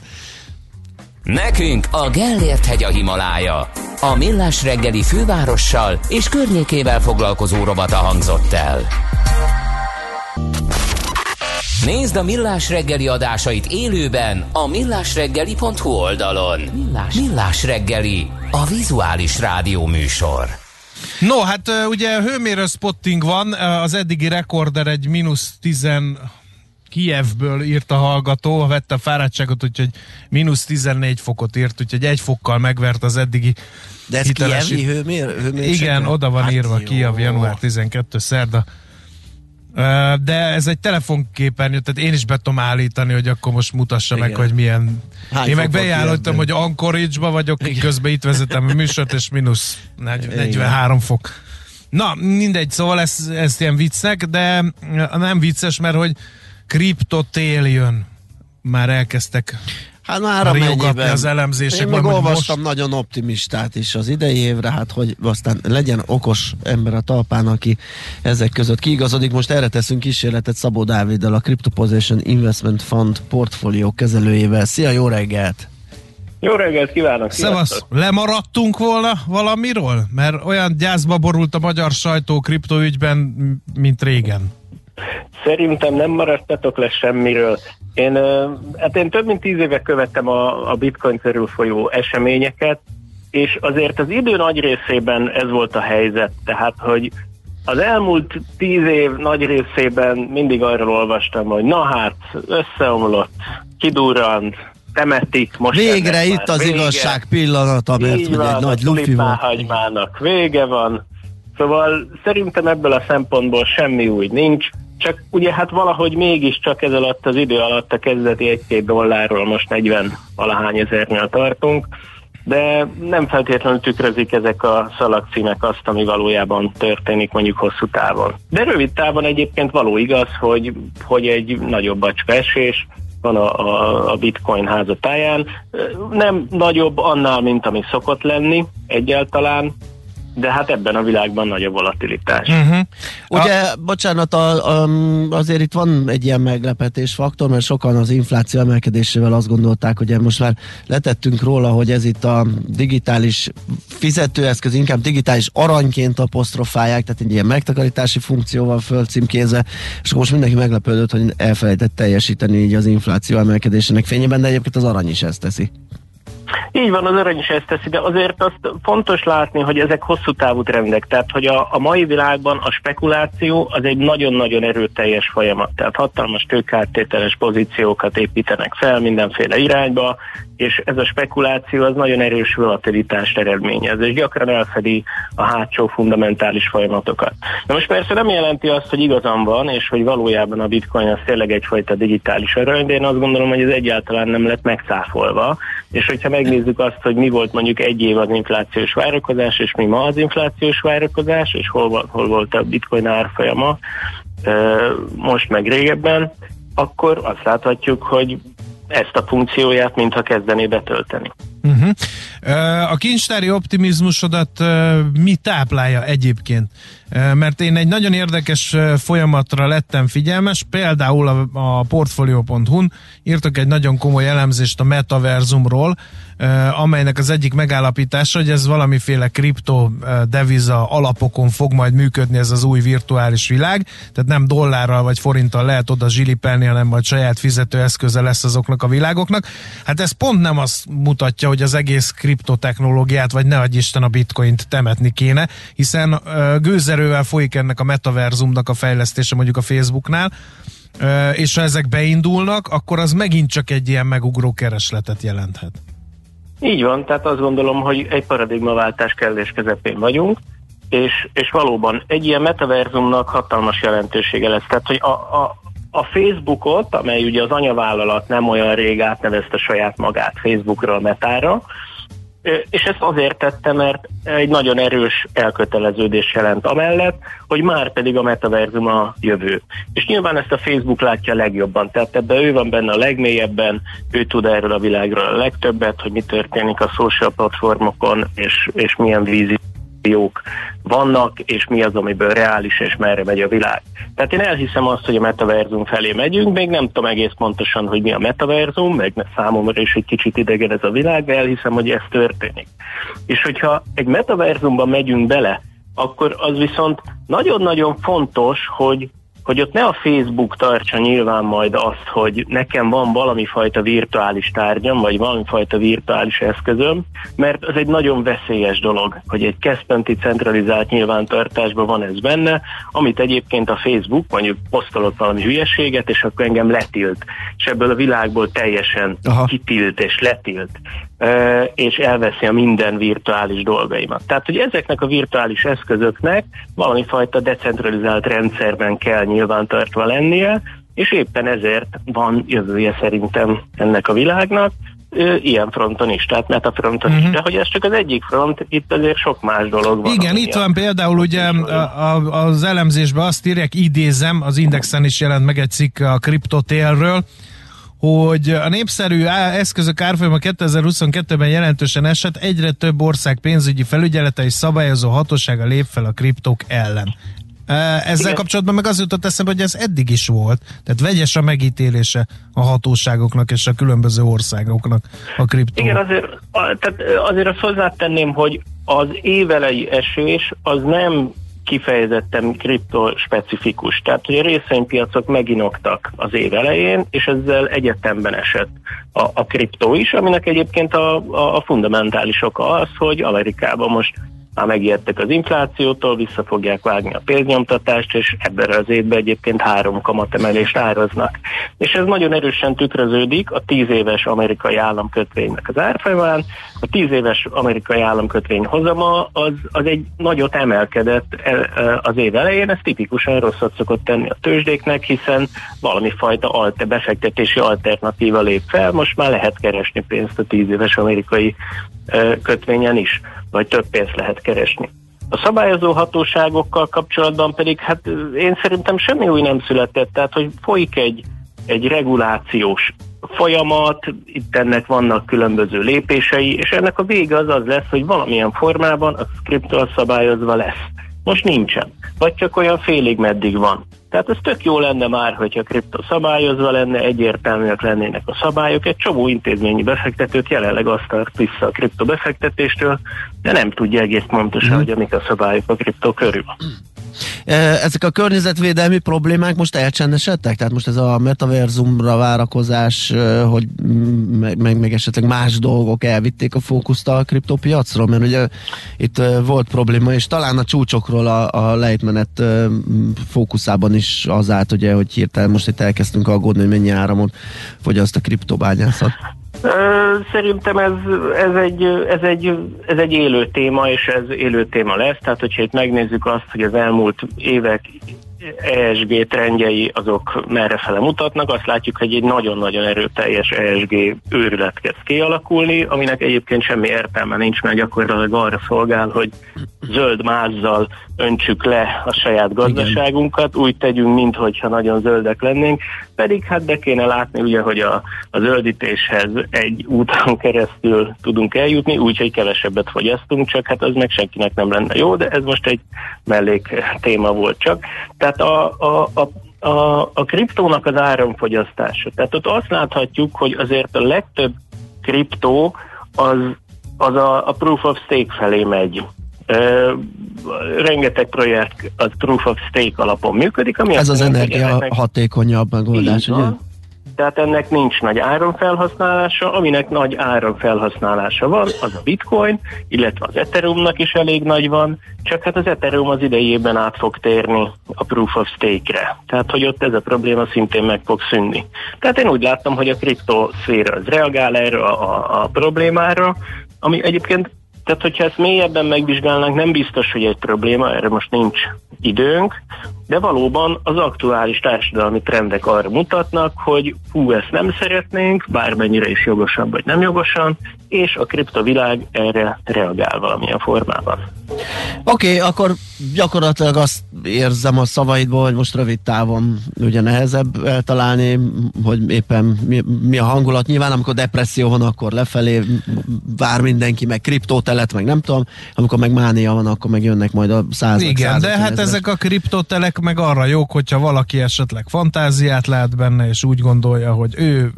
A: Nekünk a Gellért hegy a Himalája. A Millás reggeli fővárossal és környékével foglalkozó rovata hangzott el. Nézd a Millás reggeli adásait élőben a millásreggeli.hu oldalon. Millás, Millás reggeli, a vizuális rádió műsor.
D: No, hát ugye hőmérő spotting van, az eddigi rekorder egy mínusz 10 Kijevből írt a hallgató, vette a fáradtságot, úgyhogy mínusz 14 fokot írt, úgyhogy egy fokkal megvert az eddigi
C: De ez
D: hiteles-
C: kijevi hőmér, hőmérséklet?
D: Igen, oda van
C: Hát
D: írva
C: jó.
D: Kijev, január 12. szerda. De ez egy telefonképernyő, tehát én is be tudom állítani, hogy akkor most mutassa
C: Igen.
D: meg, hogy milyen...
C: Hány
D: én meg bejelöltem, hogy? Anchorage-ba vagyok, közben itt vezetem a műsort, és mínusz 40 43 fok. Na, mindegy, szóval ez, ez ilyen viccnek, de nem vicces, mert hogy kriptotél jön. Már elkezdtek
C: Hát már
D: riogatni
C: amennyiben.
D: az elemzések.
C: Én meg
D: majd
C: olvastam nagyon optimistát is az idei évre, hát hogy aztán legyen okos ember a talpán, aki ezek között kiigazodik. Most erre teszünk kísérletet Szabó Dáviddal, a Crypto Position Investment Fund portfólió kezelőjével. Szia, jó reggelt!
H: Jó reggelt kívánok!
D: Szevasz, lemaradtunk volna valamiről? Mert olyan gyászba borult a magyar sajtó kriptoügyben, mint régen.
H: Szerintem nem maradtatok le semmiről. Én, hát én több mint tíz éve követtem a, a bitcoin körül folyó eseményeket, és azért az idő nagy részében ez volt a helyzet. Tehát, hogy az elmúlt tíz év nagy részében mindig arról olvastam, hogy na hát, összeomlott, kidurrant, temetik, most
C: Végre itt
H: már
C: az
H: vége.
C: igazság pillanata, mert
H: Így van,
C: egy nagy lufi van.
H: vége van. Szóval szerintem ebből a szempontból semmi új nincs, csak ugye hát valahogy mégiscsak ez alatt az idő alatt a kezdeti 1-2 dollárról most 40 valahány ezernél tartunk, de nem feltétlenül tükrözik ezek a szalagcímek azt, ami valójában történik mondjuk hosszú távon. De rövid távon egyébként való igaz, hogy, hogy egy nagyobb bacska esés, van a, a, a bitcoin házatáján. Nem nagyobb annál, mint ami szokott lenni egyáltalán, de hát ebben a világban nagy a volatilitás.
D: Uh-huh.
C: Ugye, bocsánat, a, a, azért itt van egy ilyen meglepetés faktor, mert sokan az infláció emelkedésével azt gondolták, hogy most már letettünk róla, hogy ez itt a digitális fizetőeszköz, inkább digitális aranyként apostrofálják, tehát egy ilyen megtakarítási funkcióval fölcímkézve, és most mindenki meglepődött, hogy elfelejtett teljesíteni így az infláció emelkedésének fényében, de egyébként az arany is ezt teszi.
H: Így van, az arany is ezt teszi, de azért azt fontos látni, hogy ezek hosszú távú trendek. Tehát, hogy a, a mai világban a spekuláció az egy nagyon-nagyon erőteljes folyamat. Tehát hatalmas tőkártételes pozíciókat építenek fel mindenféle irányba, és ez a spekuláció az nagyon erős volatilitást eredményez, és gyakran elfedi a hátsó fundamentális folyamatokat. Na most persze nem jelenti azt, hogy igazam van, és hogy valójában a bitcoin az tényleg egyfajta digitális arany, de én azt gondolom, hogy ez egyáltalán nem lett megcáfolva, és hogyha megnézzük azt, hogy mi volt mondjuk egy év az inflációs várakozás, és mi ma az inflációs várakozás, és hol, hol volt a bitcoin árfolyama, most meg régebben, akkor azt láthatjuk, hogy ezt a funkcióját mintha kezdené betölteni.
D: Uh-huh. A kincstári optimizmusodat mi táplálja egyébként? Mert én egy nagyon érdekes folyamatra lettem figyelmes, például a, a Portfolio.hu-n írtak egy nagyon komoly elemzést a metaverzumról, amelynek az egyik megállapítása, hogy ez valamiféle kripto deviza alapokon fog majd működni ez az új virtuális világ, tehát nem dollárral vagy forinttal lehet oda zsilipelni, hanem majd saját fizetőeszköze lesz azoknak a világoknak. Hát ez pont nem azt mutatja, hogy az egész kriptotechnológiát, vagy ne adj Isten a bitcoint temetni kéne, hiszen gőzerővel folyik ennek a metaverzumnak a fejlesztése mondjuk a Facebooknál, és ha ezek beindulnak, akkor az megint csak egy ilyen megugró keresletet jelenthet.
H: Így van, tehát azt gondolom, hogy egy paradigmaváltás kellés közepén vagyunk, és, és valóban egy ilyen metaverzumnak hatalmas jelentősége lesz. Tehát, hogy a, a, a Facebookot, amely ugye az anyavállalat nem olyan rég átnevezte saját magát Facebookról Metára, és ezt azért tette, mert egy nagyon erős elköteleződés jelent amellett, hogy már pedig a metaverzum a jövő. És nyilván ezt a Facebook látja legjobban, tehát ebben ő van benne a legmélyebben, ő tud erről a világról a legtöbbet, hogy mi történik a social platformokon, és, és milyen vízi jók vannak, és mi az, amiből reális, és merre megy a világ. Tehát én elhiszem azt, hogy a metaverzum felé megyünk, még nem tudom egész pontosan, hogy mi a metaverzum, meg számomra is egy kicsit idegen ez a világ, de elhiszem, hogy ez történik. És hogyha egy metaverzumban megyünk bele, akkor az viszont nagyon-nagyon fontos, hogy hogy ott ne a Facebook tartsa nyilván majd azt, hogy nekem van valami fajta virtuális tárgyam, vagy valami fajta virtuális eszközöm, mert ez egy nagyon veszélyes dolog, hogy egy központi centralizált nyilvántartásban van ez benne, amit egyébként a Facebook mondjuk posztolott valami hülyeséget, és akkor engem letilt, és ebből a világból teljesen Aha. kitilt és letilt és elveszi a minden virtuális dolgaimat. Tehát, hogy ezeknek a virtuális eszközöknek valami fajta decentralizált rendszerben kell nyilvántartva lennie, és éppen ezért van jövője szerintem ennek a világnak, ilyen fronton is, tehát metafronton uh-huh. is, mhm. de hogy ez csak az egyik front, itt azért sok más dolog van.
D: Igen, itt van például ugye a, a, az elemzésben azt írják, idézem, az Indexen is jelent meg egy cikk a kriptotélről, hogy a népszerű eszközök árfolyama 2022-ben jelentősen esett, egyre több ország pénzügyi felügyelete és szabályozó hatósága lép fel a kriptók ellen. Ezzel Igen. kapcsolatban meg az jutott eszembe, hogy ez eddig is volt. Tehát vegyes a megítélése a hatóságoknak és a különböző országoknak a kriptó.
H: Igen, azért, tehát azért azt hozzátenném, hogy az évelei esés az nem kifejezetten kriptospecifikus. Tehát, hogy a részvénypiacok meginoktak az év elején, és ezzel egyetemben esett a, a kriptó is, aminek egyébként a, a, a fundamentális oka az, hogy Amerikában most már megijedtek az inflációtól, vissza fogják vágni a pénznyomtatást, és ebben az évben egyébként három kamatemelést áraznak. És ez nagyon erősen tükröződik a tíz éves amerikai államkötvénynek az árfolyamán. A tíz éves amerikai államkötvény hozama az, az egy nagyot emelkedett e, e, az év elején, ez tipikusan rosszat szokott tenni a tőzsdéknek, hiszen valami fajta alte, befektetési alternatíva lép fel, most már lehet keresni pénzt a tíz éves amerikai kötvényen is vagy több pénzt lehet keresni. A szabályozó hatóságokkal kapcsolatban pedig hát én szerintem semmi új nem született, tehát hogy folyik egy, egy regulációs folyamat, itt ennek vannak különböző lépései, és ennek a vége az az lesz, hogy valamilyen formában a scriptől szabályozva lesz. Most nincsen. Vagy csak olyan félig meddig van. Tehát ez tök jó lenne már, hogyha kripto szabályozva lenne, egyértelműek lennének a szabályok. Egy csomó intézményi befektetőt jelenleg azt tart vissza a kripto befektetéstől, de nem tudja egész pontosan, mm. hogy amik a szabályok a kripto körül.
C: E, ezek a környezetvédelmi problémák most elcsendesedtek? Tehát most ez a metaverzumra várakozás, e, hogy meg, meg esetleg más dolgok elvitték a fókuszt a kriptopiacról, mert ugye itt e, volt probléma, és talán a csúcsokról a, a lejtmenet fókuszában is az állt, ugye, hogy hirtelen most itt elkezdtünk aggódni, hogy mennyi áramot fogyaszt a kriptobányászat.
H: Szerintem ez, ez, egy, ez, egy, ez egy élő téma, és ez élő téma lesz. Tehát, hogyha itt megnézzük azt, hogy az elmúlt évek ESG trendjei azok merre fele mutatnak. Azt látjuk, hogy egy nagyon-nagyon erőteljes ESG őrület kezd kialakulni, aminek egyébként semmi értelme nincs, mert gyakorlatilag arra szolgál, hogy zöld mázzal öntsük le a saját gazdaságunkat, úgy tegyünk, minthogyha nagyon zöldek lennénk, pedig hát be kéne látni ugye, hogy a, a zöldítéshez egy úton keresztül tudunk eljutni, úgyhogy kevesebbet fogyasztunk, csak hát az meg senkinek nem lenne jó, de ez most egy mellék téma volt csak. Tehát a, a, a a, a kriptónak az áramfogyasztása. Tehát ott azt láthatjuk, hogy azért a legtöbb kriptó az, az a, a proof of stake felé megy. Rengeteg projekt az proof of stake alapon működik. Ami
C: Ez az energia
H: ezeknek-
C: hatékonyabb megoldás, ugye?
H: van. Tehát ennek nincs nagy áramfelhasználása, aminek nagy áramfelhasználása van, az a bitcoin, illetve az Ethereumnak is elég nagy van, csak hát az Ethereum az idejében át fog térni a proof of stake-re. Tehát, hogy ott ez a probléma szintén meg fog szűnni. Tehát én úgy láttam, hogy a kriptoszféra az reagál erre a, a, a problémára, ami egyébként tehát, hogyha ezt mélyebben megvizsgálnánk, nem biztos, hogy egy probléma, erre most nincs időnk, de valóban az aktuális társadalmi trendek arra mutatnak, hogy hú, ezt nem szeretnénk, bármennyire is jogosan vagy nem jogosan, és a kriptovilág erre reagál valamilyen formában.
C: Oké, okay, akkor gyakorlatilag azt érzem a szavaidból, hogy most rövid távon ugye nehezebb eltalálni, hogy éppen mi, mi a hangulat. Nyilván amikor depresszió van, akkor lefelé vár mindenki, meg kriptótelet, meg nem tudom, amikor meg mánia van, akkor meg jönnek majd a százak.
D: Igen,
C: százak,
D: de hát
C: ezrek.
D: ezek a kriptotelek meg arra jók, hogyha valaki esetleg fantáziát lát benne, és úgy gondolja, hogy ő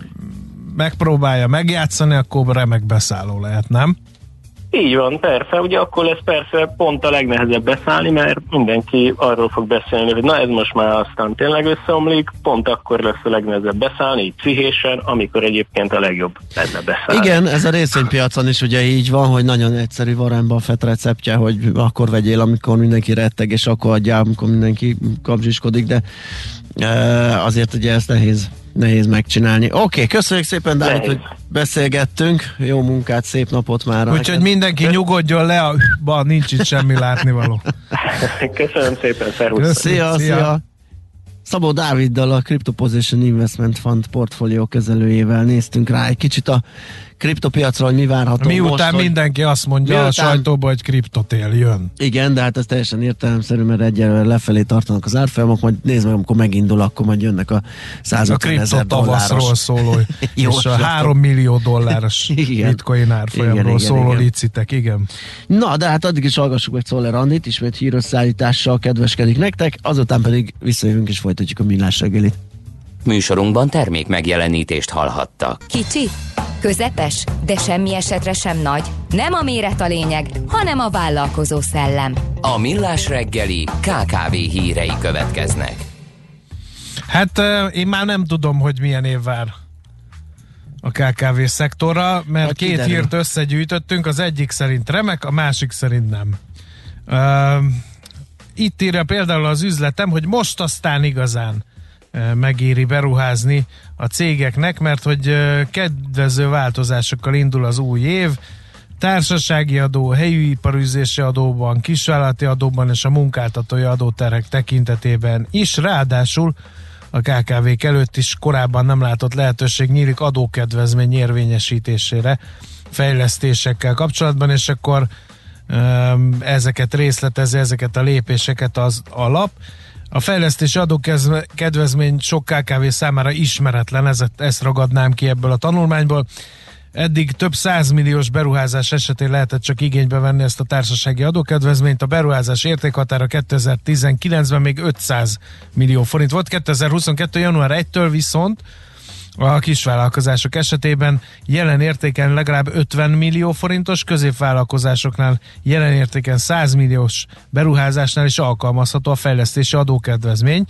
D: megpróbálja megjátszani, akkor remek beszálló lehet, nem?
H: Így van, persze, ugye akkor lesz persze pont a legnehezebb beszállni, mert mindenki arról fog beszélni, hogy na ez most már aztán tényleg összeomlik, pont akkor lesz a legnehezebb beszállni, így pszichésen, amikor egyébként a legjobb lenne beszállni.
C: Igen, ez a részvénypiacon is ugye így van, hogy nagyon egyszerű Warren Buffett receptje, hogy akkor vegyél, amikor mindenki retteg, és akkor adjál, amikor mindenki kapzsiskodik, de e, azért ugye ezt nehéz, nehéz megcsinálni. Oké, okay, köszönjük szépen, Dávid, hogy beszélgettünk. Jó munkát, szép napot már.
D: Úgyhogy mindenki nyugodjon le, a ba, nincs itt semmi látnivaló.
H: Köszönöm szépen, szervusz!
C: Szia, szia, szia. Szabó Dáviddal, a Crypto Position Investment Fund portfólió kezelőjével néztünk rá egy kicsit a kriptopiacra, hogy mi várható
D: Miután
C: most, hogy-
D: mindenki azt mondja
C: Miután-
D: a sajtóban, hogy kriptotél jön.
C: Igen, de hát ez teljesen értelemszerű, mert egyelőre lefelé tartanak az árfolyamok, majd nézd meg, amikor megindul, akkor majd jönnek a
D: A
C: 150
D: kripto
C: ezer dolláros.
D: szóló, és a
C: Jóslatok.
D: 3 millió dolláros
C: Igen.
D: bitcoin árfolyamról
C: Igen, igen,
D: szóló
C: igen.
D: licitek, igen.
C: Na, de hát addig is hallgassuk meg Szoller Andit, ismét hírösszállítással kedveskedik nektek, azután pedig visszajövünk és folytatjuk a millás reggelit.
A: Műsorunkban termék megjelenítést hallhattak.
I: Kicsi, közepes, de semmi esetre sem nagy. Nem a méret a lényeg, hanem a vállalkozó szellem.
A: A Millás reggeli KKV hírei következnek.
D: Hát én már nem tudom, hogy milyen év vár a KKV szektorra, mert
C: Hát
D: két
C: kiderül.
D: hírt összegyűjtöttünk, az egyik szerint remek, a másik szerint nem. Uh, itt írja például az üzletem, hogy most aztán igazán megéri beruházni a cégeknek, mert hogy kedvező változásokkal indul az új év, társasági adó, helyi iparűzési adóban, kisvállalati adóban és a munkáltatói adóterhek tekintetében is, ráadásul a KKV-k előtt is korábban nem látott lehetőség nyílik adókedvezmény érvényesítésére fejlesztésekkel kapcsolatban, és akkor ezeket részletezi, ezeket a lépéseket az alap. A fejlesztési adókedvezmény sok KKV számára ismeretlen, ezt, ezt ragadnám ki ebből a tanulmányból. Eddig több százmilliós beruházás esetén lehetett csak igénybe venni ezt a társasági adókedvezményt. A beruházás értékhatára 2019-ben még 500 millió forint volt. 2022. január 1-től viszont a kisvállalkozások esetében jelen értéken legalább 50 millió forintos, középvállalkozásoknál jelen értéken 100 milliós beruházásnál is alkalmazható a fejlesztési adókedvezmény,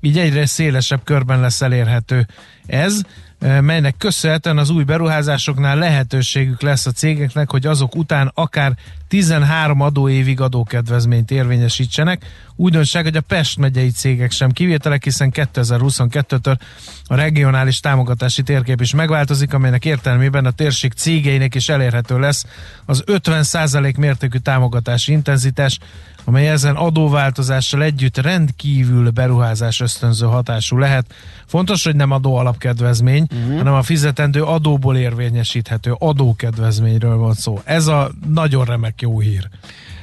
D: így egyre szélesebb körben lesz elérhető ez, eh, melynek köszönhetően az új beruházásoknál lehetőségük lesz a cégeknek, hogy azok után akár 13 adóévig adókedvezményt érvényesítsenek. Újdonság, hogy a Pest megyei cégek sem kivételek, hiszen 2022-től a regionális támogatási térkép is megváltozik, amelynek értelmében a térség cégeinek is elérhető lesz az 50% mértékű támogatási intenzitás, amely ezen adóváltozással együtt rendkívül beruházás ösztönző hatású lehet. Fontos, hogy nem adó alapkedvezmény, uh-huh. hanem a fizetendő adóból érvényesíthető adókedvezményről van szó. Ez a nagyon remek jó hír.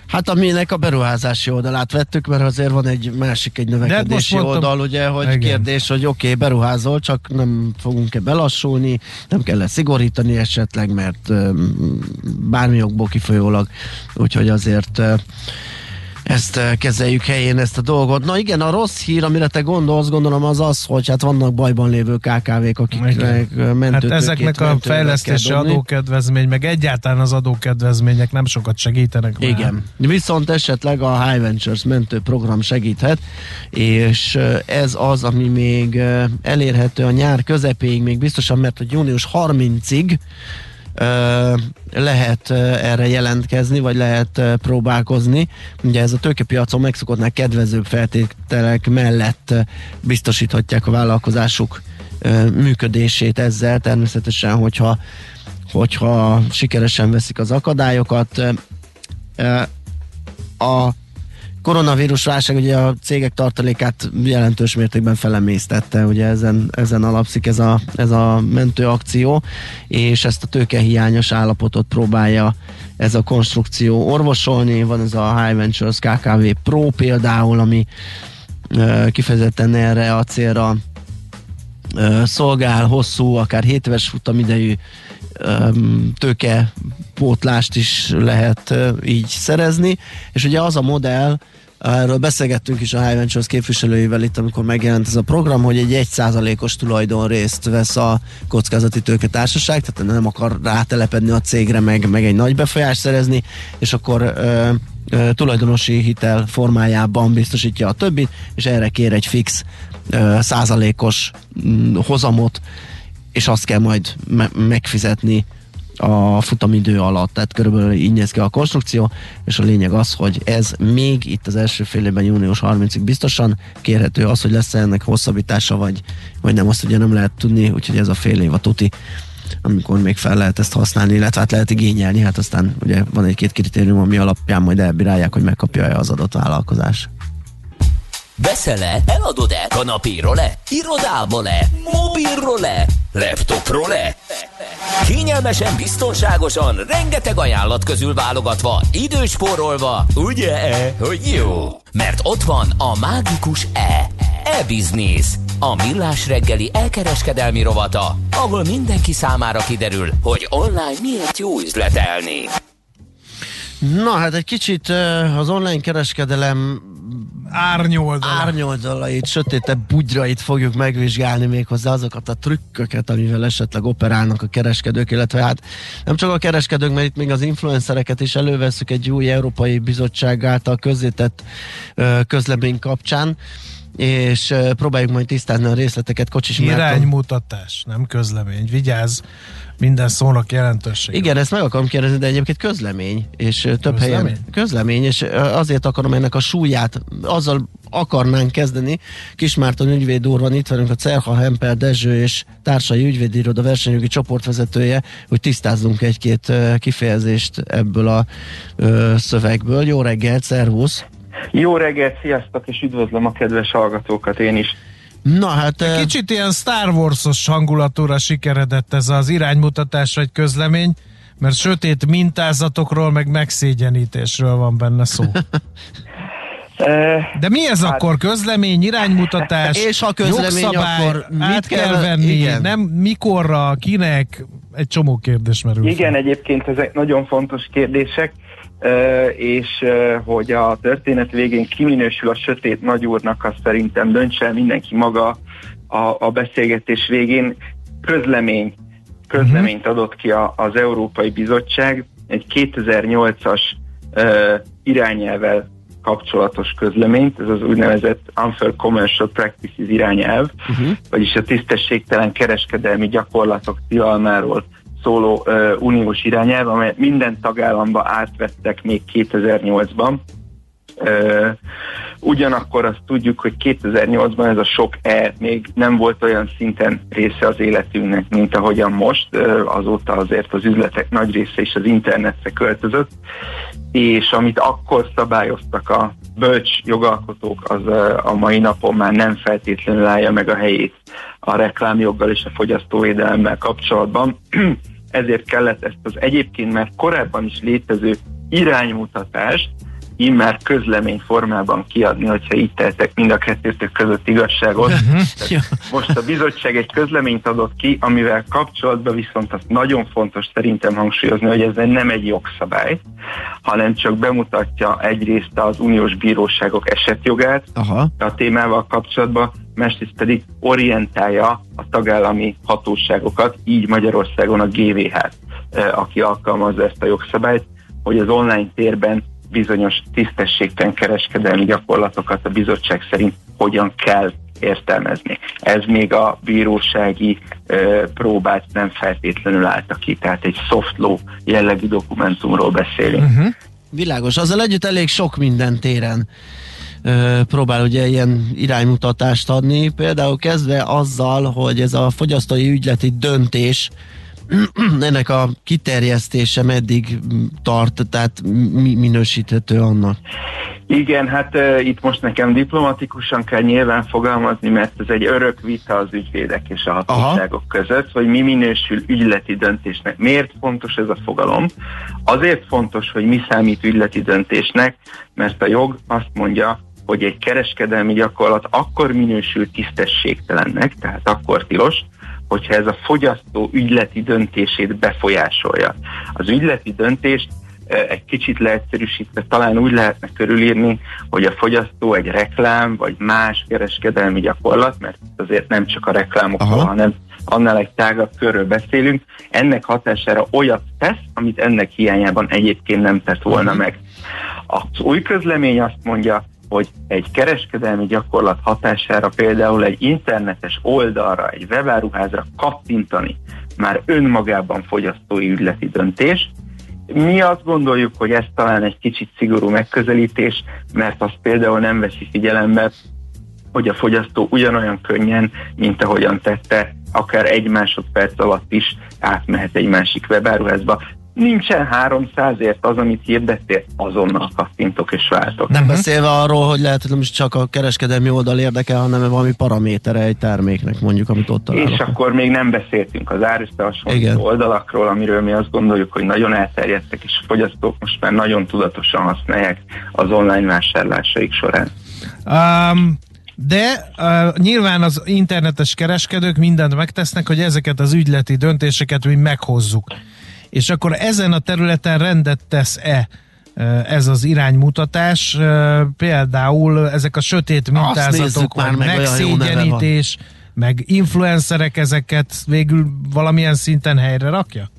C: Hát aminek a beruházási oldalát vettük, mert azért van egy másik, egy növekedési
D: mondtam-
C: oldal, ugye, hogy
D: Igen.
C: kérdés, hogy oké, okay, beruházol, csak nem fogunk-e belassulni, nem kell szigorítani esetleg, mert öm, bármi okból kifolyólag, úgyhogy azért ö, ezt ö, kezeljük helyén ezt a dolgot. Na igen, a rossz hír, amire te gondolsz, gondolom az az, hogy hát vannak bajban lévő KKV-k, akiknek ö,
D: Hát
C: mentőtőkét,
D: ezeknek a fejlesztési adókedvezmény, meg egyáltalán az adókedvezmények nem sokat segítenek. már.
C: Igen. Viszont esetleg a High Ventures mentő program segíthet, és ö, ez az, ami még elérhető a nyár közepéig, még biztosan, mert hogy június 30-ig ö, lehet erre jelentkezni, vagy lehet próbálkozni. Ugye ez a tőkepiacon megszokottnál kedvezőbb feltételek mellett biztosíthatják a vállalkozásuk működését ezzel, természetesen, hogyha hogyha sikeresen veszik az akadályokat. A koronavírus válság ugye a cégek tartalékát jelentős mértékben felemésztette, ugye ezen, ezen alapszik ez a, ez a mentőakció, és ezt a tőkehiányos állapotot próbálja ez a konstrukció orvosolni. Van ez a High Ventures KKV Pro például, ami kifejezetten erre a célra szolgál, hosszú, akár 7 éves futamidejű öm, tőkepótlást is lehet ö, így szerezni, és ugye az a modell, Erről beszélgettünk is a High Ventures képviselőivel itt, amikor megjelent ez a program, hogy egy 1%-os tulajdonrészt vesz a kockázati tőketársaság, tehát nem akar rátelepedni a cégre, meg, meg egy nagy befolyást szerezni, és akkor ö, ö, tulajdonosi hitel formájában biztosítja a többit, és erre kér egy fix ö, százalékos mm, hozamot, és azt kell majd me- megfizetni a futamidő alatt, tehát körülbelül így néz ki a konstrukció, és a lényeg az, hogy ez még itt az első fél évben június 30-ig biztosan kérhető, az, hogy lesz ennek hosszabbítása, vagy, vagy nem, azt ugye nem lehet tudni, úgyhogy ez a fél év a tuti amikor még fel lehet ezt használni, illetve hát lehet igényelni, hát aztán ugye van egy-két kritérium, ami alapján majd elbírálják, hogy megkapja-e az adott vállalkozás.
A: Veszel-e? Eladod-e? Kanapéról-e? Irodából-e? Mobilról-e? Laptopról-e? Kényelmesen, biztonságosan, rengeteg ajánlat közül válogatva, időspórolva, ugye-e, hogy jó? Mert ott van a mágikus E. E-Business. A millás reggeli elkereskedelmi rovata, ahol mindenki számára kiderül, hogy online miért jó üzletelni.
C: Na hát egy kicsit az online kereskedelem
D: Árnyoldala.
C: árnyoldalait, sötétebb bugyrait fogjuk megvizsgálni még hozzá azokat a trükköket, amivel esetleg operálnak a kereskedők, illetve hát nem csak a kereskedők, mert itt még az influencereket is előveszük egy új Európai Bizottság által közzétett közlemény kapcsán és próbáljuk majd tisztázni a részleteket. Kocsis.
D: Iránymutatás, nem közlemény. Vigyázz, minden szónak jelentőség.
C: Igen, ezt meg akarom kérdezni, de egyébként közlemény, és több
D: Közlemény?
C: helyen közlemény, és azért akarom ennek a súlyát, azzal akarnánk kezdeni. Kismárton ügyvéd úr van itt velünk, a Cerha Hempel Dezső és társai ügyvédiroda versenyjogi csoportvezetője, hogy tisztázzunk egy-két kifejezést ebből a ö, szövegből. Jó reggelt, szervusz!
J: Jó reggelt, sziasztok, és üdvözlöm a kedves hallgatókat én is.
C: Na hát... ö,
D: Kicsit ilyen Star Wars-os hangulatúra sikeredett ez az iránymutatás vagy közlemény, mert sötét mintázatokról meg megszégyenítésről van benne szó.
J: E,
D: De mi ez akkor? Közlemény, iránymutatás,
C: És ha közlemény,
D: jogszabály,
C: akkor mit
D: át kell
C: kell-
D: venni,
C: igen.
D: nem mikorra, kinek, egy csomó kérdés merül fel.
J: igen, egyébként ezek nagyon fontos kérdések, e, és hogy a történet végén kiminősül a sötét nagyúrnak, azt szerintem döntse el mindenki maga a, a beszélgetés végén. Közlemény, közleményt adott ki a, az Európai Bizottság, egy 2008-as e, irányelvel kapcsolatos közleményt, ez az úgynevezett Unfair Commercial Practices irányelv,
C: uh-huh.
J: vagyis a tisztességtelen kereskedelmi gyakorlatok tilalmáról szóló uh, uniós irányelv, amely minden tagállamba átvettek még 2008-ban. Uh, Ugyanakkor azt tudjuk, hogy 2008-ban ez a sok E még nem volt olyan szinten része az életünknek, mint ahogyan most. Ö, Azóta azért az üzletek nagy része is az internetre költözött, és amit akkor szabályoztak a bölcs jogalkotók, az ö, a mai napon már nem feltétlenül állja meg a helyét a reklámjoggal és a fogyasztóvédelemmel kapcsolatban. Ezért kellett ezt az egyébként már korábban is létező iránymutatást immár közlemény formában kiadni, hogyha így tehetek mind a kettőtök között igazságot. Tehát Most a bizottság egy közleményt adott ki, amivel kapcsolatban viszont az nagyon fontos szerintem hangsúlyozni, hogy ez nem egy jogszabály, hanem csak bemutatja egyrészt az uniós bíróságok esetjogát
C: Aha.
J: a témával kapcsolatban, másrészt pedig orientálja a tagállami hatóságokat, így Magyarországon a GVH-t, eh, aki alkalmazza ezt a jogszabályt, hogy az online térben bizonyos tisztességtelen kereskedelmi gyakorlatokat a bizottság szerint hogyan kell értelmezni. Ez még a bírósági ö, próbát nem feltétlenül állta ki, tehát egy soft law jellegű dokumentumról beszélünk.
C: Uh-huh. Világos, azzal együtt elég sok minden téren ö, próbál ugye ilyen iránymutatást adni, például kezdve azzal, hogy ez a fogyasztói ügyleti döntés ennek a kiterjesztése meddig tart, tehát mi minősíthető annak?
J: Igen, hát uh, itt most nekem diplomatikusan kell nyilván fogalmazni, mert ez egy örök vita az ügyvédek és a hatóságok Aha. között, hogy mi minősül ügyleti döntésnek. Miért fontos ez a fogalom? Azért fontos, hogy mi számít ügyleti döntésnek, mert a jog azt mondja, hogy egy kereskedelmi gyakorlat akkor minősül tisztességtelennek, tehát akkor tilos, hogyha ez a fogyasztó ügyleti döntését befolyásolja. Az ügyleti döntést egy kicsit leegyszerűsítve talán úgy lehetne körülírni, hogy a fogyasztó egy reklám vagy más kereskedelmi gyakorlat, mert azért nem csak a reklámokról, hanem annál egy tágabb körről beszélünk, ennek hatására olyat tesz, amit ennek hiányában egyébként nem tett volna meg. Az új közlemény azt mondja, hogy egy kereskedelmi gyakorlat hatására például egy internetes oldalra, egy webáruházra kattintani már önmagában fogyasztói ügyleti döntés. Mi azt gondoljuk, hogy ez talán egy kicsit szigorú megközelítés, mert azt például nem veszi figyelembe, hogy a fogyasztó ugyanolyan könnyen, mint ahogyan tette, akár egy másodperc alatt is átmehet egy másik webáruházba nincsen 300ért az, amit hirdettél, azonnal kattintok és váltok.
C: Nem beszélve arról, hogy lehet, hogy nem is csak a kereskedelmi oldal érdekel, hanem valami paramétere egy terméknek mondjuk, amit ott találok.
J: És akkor még nem beszéltünk az árösszehasonlító oldalakról, amiről mi azt gondoljuk, hogy nagyon elterjedtek, és a fogyasztók most már nagyon tudatosan használják az online vásárlásaik során.
D: Um, de uh, nyilván az internetes kereskedők mindent megtesznek, hogy ezeket az ügyleti döntéseket mi meghozzuk és akkor ezen a területen rendet tesz-e ez az iránymutatás, például ezek a sötét mintázatok,
C: már meg
D: megszégyenítés, meg influencerek ezeket végül valamilyen szinten helyre rakja?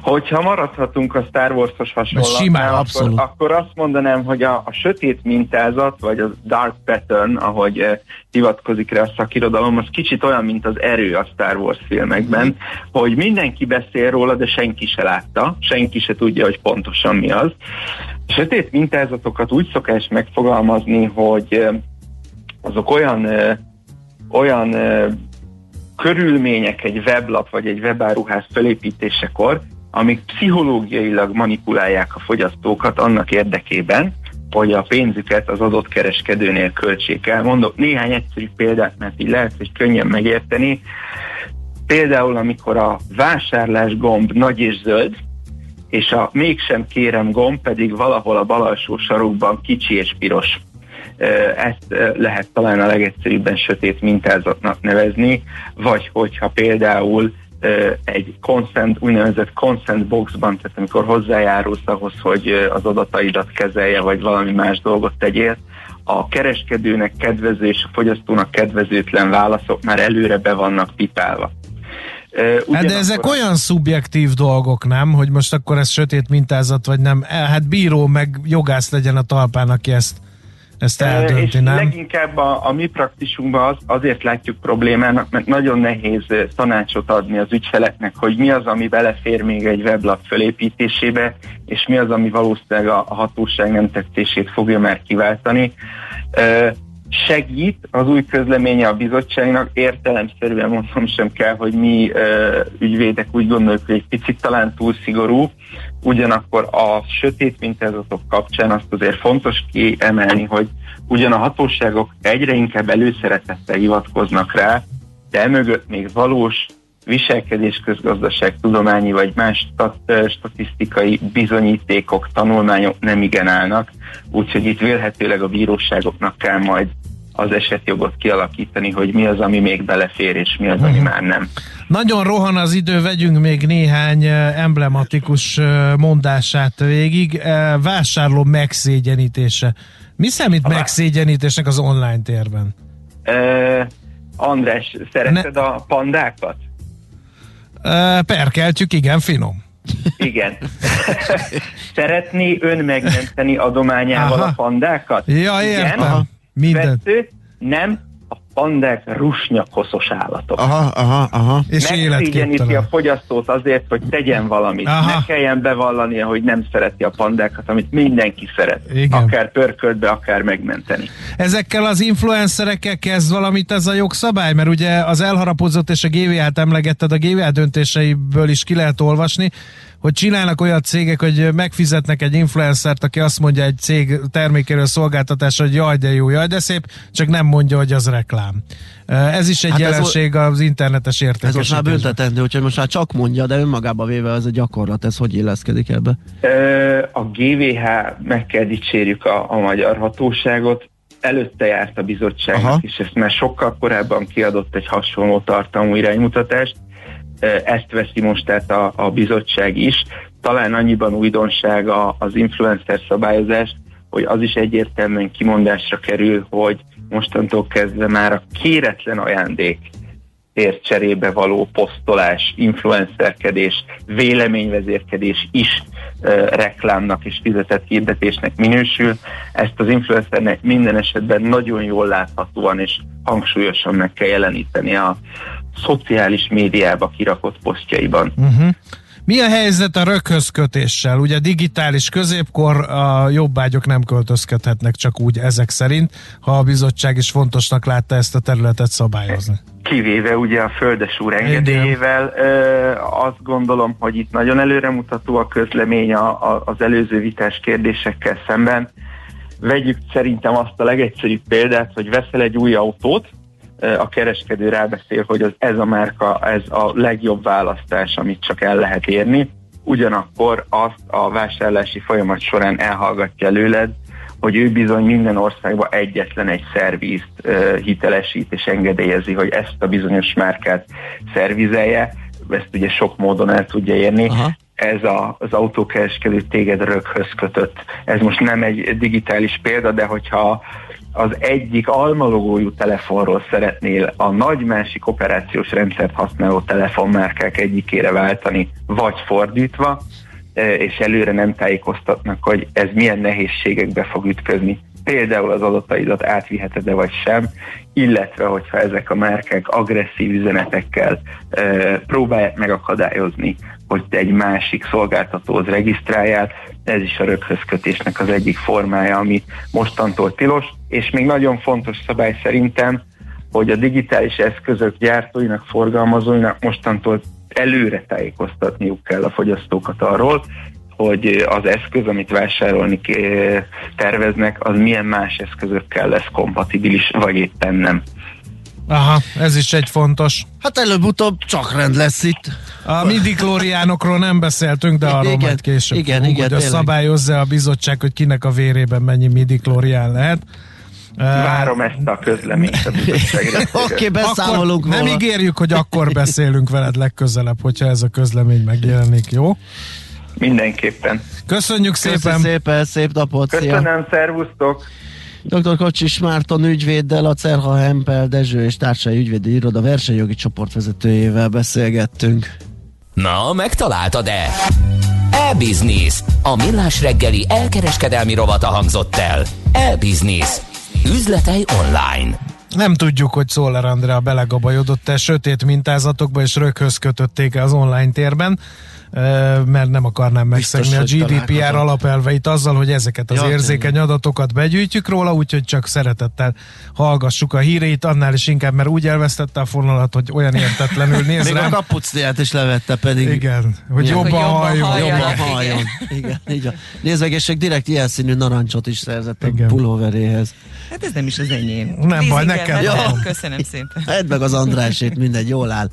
J: Hogyha maradhatunk a Star Wars-os hasonlatnál, akkor, akkor azt mondanám, hogy a, a sötét mintázat, vagy a dark pattern, ahogy eh, hivatkozik rá a szakirodalom, az kicsit olyan, mint az erő a Star Wars filmekben, mm. hogy mindenki beszél róla, de senki se látta, senki se tudja, hogy pontosan mi az. A sötét mintázatokat úgy szokás megfogalmazni, hogy eh, azok olyan, eh, olyan eh, körülmények egy weblap vagy egy webáruház felépítésekor, amik pszichológiailag manipulálják a fogyasztókat annak érdekében, hogy a pénzüket az adott kereskedőnél költsék el. Mondok néhány egyszerű példát, mert így lehet, hogy könnyen megérteni. Például, amikor a vásárlás gomb nagy és zöld, és a mégsem kérem gomb pedig valahol a bal alsó sarokban kicsi és piros. Ezt lehet talán a legegyszerűbben sötét mintázatnak nevezni, vagy hogyha például egy consent, úgynevezett consent boxban, tehát amikor hozzájárulsz ahhoz, hogy az adataidat kezelje, vagy valami más dolgot tegyél, a kereskedőnek kedvező és a fogyasztónak kedvezőtlen válaszok már előre be vannak pipálva.
D: Ugyanakkor... Hát de ezek olyan szubjektív dolgok, nem? Hogy most akkor ez sötét mintázat, vagy nem? Hát bíró meg jogász legyen a talpán, aki ezt ezt eldönti,
J: és
D: nem?
J: leginkább a, a mi praktisunkban az, azért látjuk problémának, mert nagyon nehéz tanácsot adni az ügyfeleknek, hogy mi az, ami belefér még egy weblap fölépítésébe, és mi az, ami valószínűleg a, a hatóság nem tetszését fogja már kiváltani. Segít az új közleménye a bizottságnak, értelemszerűen mondom sem kell, hogy mi ügyvédek úgy gondoljuk, hogy egy picit talán túl szigorú, ugyanakkor a sötét mintázatok kapcsán azt azért fontos kiemelni, hogy ugyan a hatóságok egyre inkább előszeretettel hivatkoznak rá, de emögött még valós viselkedés közgazdaság tudományi vagy más stat, statisztikai bizonyítékok, tanulmányok nem igen állnak, úgyhogy itt vélhetőleg a bíróságoknak kell majd az esetjogot kialakítani, hogy mi az, ami még belefér, és mi az, ami már nem.
D: Nagyon rohan az idő, vegyünk még néhány emblematikus mondását végig. Vásárló megszégyenítése. Mi számít megszégyenítésnek az online térben?
J: Uh, András, szereted a pandákat?
D: Eh, Perkeltjük, igen, finom.
J: Igen. Szeretné ön megmenteni adományával
D: Aha.
J: a pandákat?
D: Ja,
J: Igen.
D: értem. Minden.
J: Kettő, nem, a pandák rusnyakoszos állatok.
C: Aha, aha, aha.
D: És
J: Megszégyeníti a
D: életképtelen.
J: fogyasztót azért, hogy tegyen valamit.
D: Aha.
J: Ne kelljen bevallania, hogy nem szereti a pandákat, amit mindenki szeret.
D: Igen.
J: Akár pörköltbe, akár megmenteni.
D: Ezekkel az influencerekkel kezd valamit ez a jogszabály? Mert ugye az elharapozott és a GVH-t emlegetted, a GVH döntéseiből is ki lehet olvasni, hogy csinálnak olyan cégek, hogy megfizetnek egy influencert, aki azt mondja egy cég termékéről szolgáltatásra, hogy jaj, de jó, jaj, de szép, csak nem mondja, hogy az reklám. Ez is egy
C: Hát ez
D: jelenség az internetes
C: Ez most már
D: értékesítésben.
C: büntetendő, úgyhogy most már csak mondja, de önmagába véve ez a gyakorlat, ez hogy illeszkedik ebbe?
J: A GVH, meg kell dicsérjük a, a magyar hatóságot, előtte járt a bizottságnak,
C: Aha.
J: és ezt már sokkal korábban kiadott egy hasonló tartalmú iránymutatást. Ezt veszi most át a, a bizottság is. Talán annyiban újdonság a, az influencer szabályozás, hogy az is egyértelműen kimondásra kerül, hogy mostantól kezdve már a kéretlen ajándék ért cserébe való posztolás, influencerkedés, véleményvezérkedés is ö, reklámnak és fizetett hirdetésnek minősül. Ezt az influencernek minden esetben nagyon jól láthatóan és hangsúlyosan meg kell jeleníteni a szociális médiába kirakott posztjaiban.
D: Uh-huh. Mi a helyzet a röghözkötéssel? Ugye digitális középkor a jobbágyok nem költözkedhetnek csak úgy ezek szerint, ha a bizottság is fontosnak látta ezt a területet szabályozni.
J: kivéve ugye a Földes úr engedélyével. Ö, azt gondolom, hogy itt nagyon előremutató a közlemény a, a, az előző vitás kérdésekkel szemben. Vegyük szerintem azt a legegyszerűbb példát, hogy veszel egy új autót, a kereskedő rábeszél, hogy az, ez a márka, ez a legjobb választás, amit csak el lehet érni. Ugyanakkor azt a vásárlási folyamat során elhallgatja előled, hogy ő bizony minden országban egyetlen egy szervízt uh, hitelesít és engedélyezi, hogy ezt a bizonyos márkát szervizelje, ezt ugye sok módon el tudja érni. Aha. Ez a, az autókereskedő téged röghöz kötött. Ez most nem egy digitális példa, de hogyha az egyik almalogójú telefonról szeretnél a nagy másik operációs rendszert használó telefonmárkák egyikére váltani, vagy fordítva, és előre nem tájékoztatnak, hogy ez milyen nehézségekbe fog ütközni. Például az adataidat átviheted-e vagy sem, illetve hogyha ezek a márkák agresszív üzenetekkel e, próbálják megakadályozni, hogy te egy másik szolgáltatóhoz regisztráljál, ez is a röghözkötésnek az egyik formája, ami mostantól tilos, és még nagyon fontos szabály szerintem, hogy a digitális eszközök gyártóinak, forgalmazóinak mostantól előre tájékoztatniuk kell a fogyasztókat arról, hogy az eszköz, amit vásárolni terveznek, az milyen más eszközökkel lesz kompatibilis, vagy éppen nem.
D: Aha, ez is egy fontos.
C: Hát előbb-utóbb csak rend lesz itt.
D: A midiklóriánokról nem beszéltünk, de arról
C: Igen,
D: majd később
C: igen,
D: fogunk,
C: igen,
D: hogy szabályozza a bizottság, hogy kinek a vérében mennyi midiklórián lehet.
J: Várom ezt a közleményt a bizottság.
C: Oké, beszámolunk
D: akkor Nem
C: róla.
D: ígérjük, hogy akkor beszélünk veled legközelebb, hogyha ez a közlemény megjelenik, jó?
J: Mindenképpen.
D: Köszönjük
C: Köszi
D: szépen!
C: szépen, szép napot, szia!
J: Köszönöm, szervusztok!
C: Dr. Kocsis Márton ügyvéddel, a Cerha Hempel Dezső és társai ügyvédi iroda versenyjogi csoportvezetőjével beszélgettünk.
A: Na, megtaláltad-e? E-Business. A millás reggeli elkereskedelmi rovata hangzott el. E-Business. Üzletei online.
D: Nem tudjuk, hogy Szoller Andrea belegabajodott-e sötét mintázatokba, és röghöz kötötték-e az online térben, mert nem akarnám megszegni a GDPR alapelveit azzal, hogy ezeket az
C: Ja,
D: érzékeny adatokat begyűjtjük róla, úgyhogy csak szeretettel hallgassuk a híreit, annál is inkább, mert úgy elvesztette a fonalat, hogy olyan értetlenül néz
C: Még a
D: rám.
C: kapucniát is levette pedig.
D: Igen, hogy
C: Igen.
D: jobban halljon.
C: Jobban
F: Igen.
C: halljon. Igen, és még direkt ilyen színű narancsot is szerzett a
D: Igen.
C: pulóveréhez.
F: Hát ez nem is az enyém.
D: Nem baj, neked
F: nem.
C: van.
F: Köszönöm szépen.
C: Edd meg az Andrásét, mindegy, jól áll.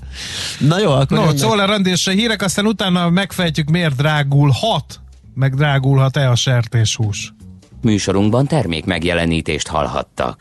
C: Na jó, akkor
D: No, és a hírek, aztán utána megfejtjük, miért drágulhat, meg drágulhat-e a sertéshús.
A: Műsorunkban termék megjelenítést hallhattak.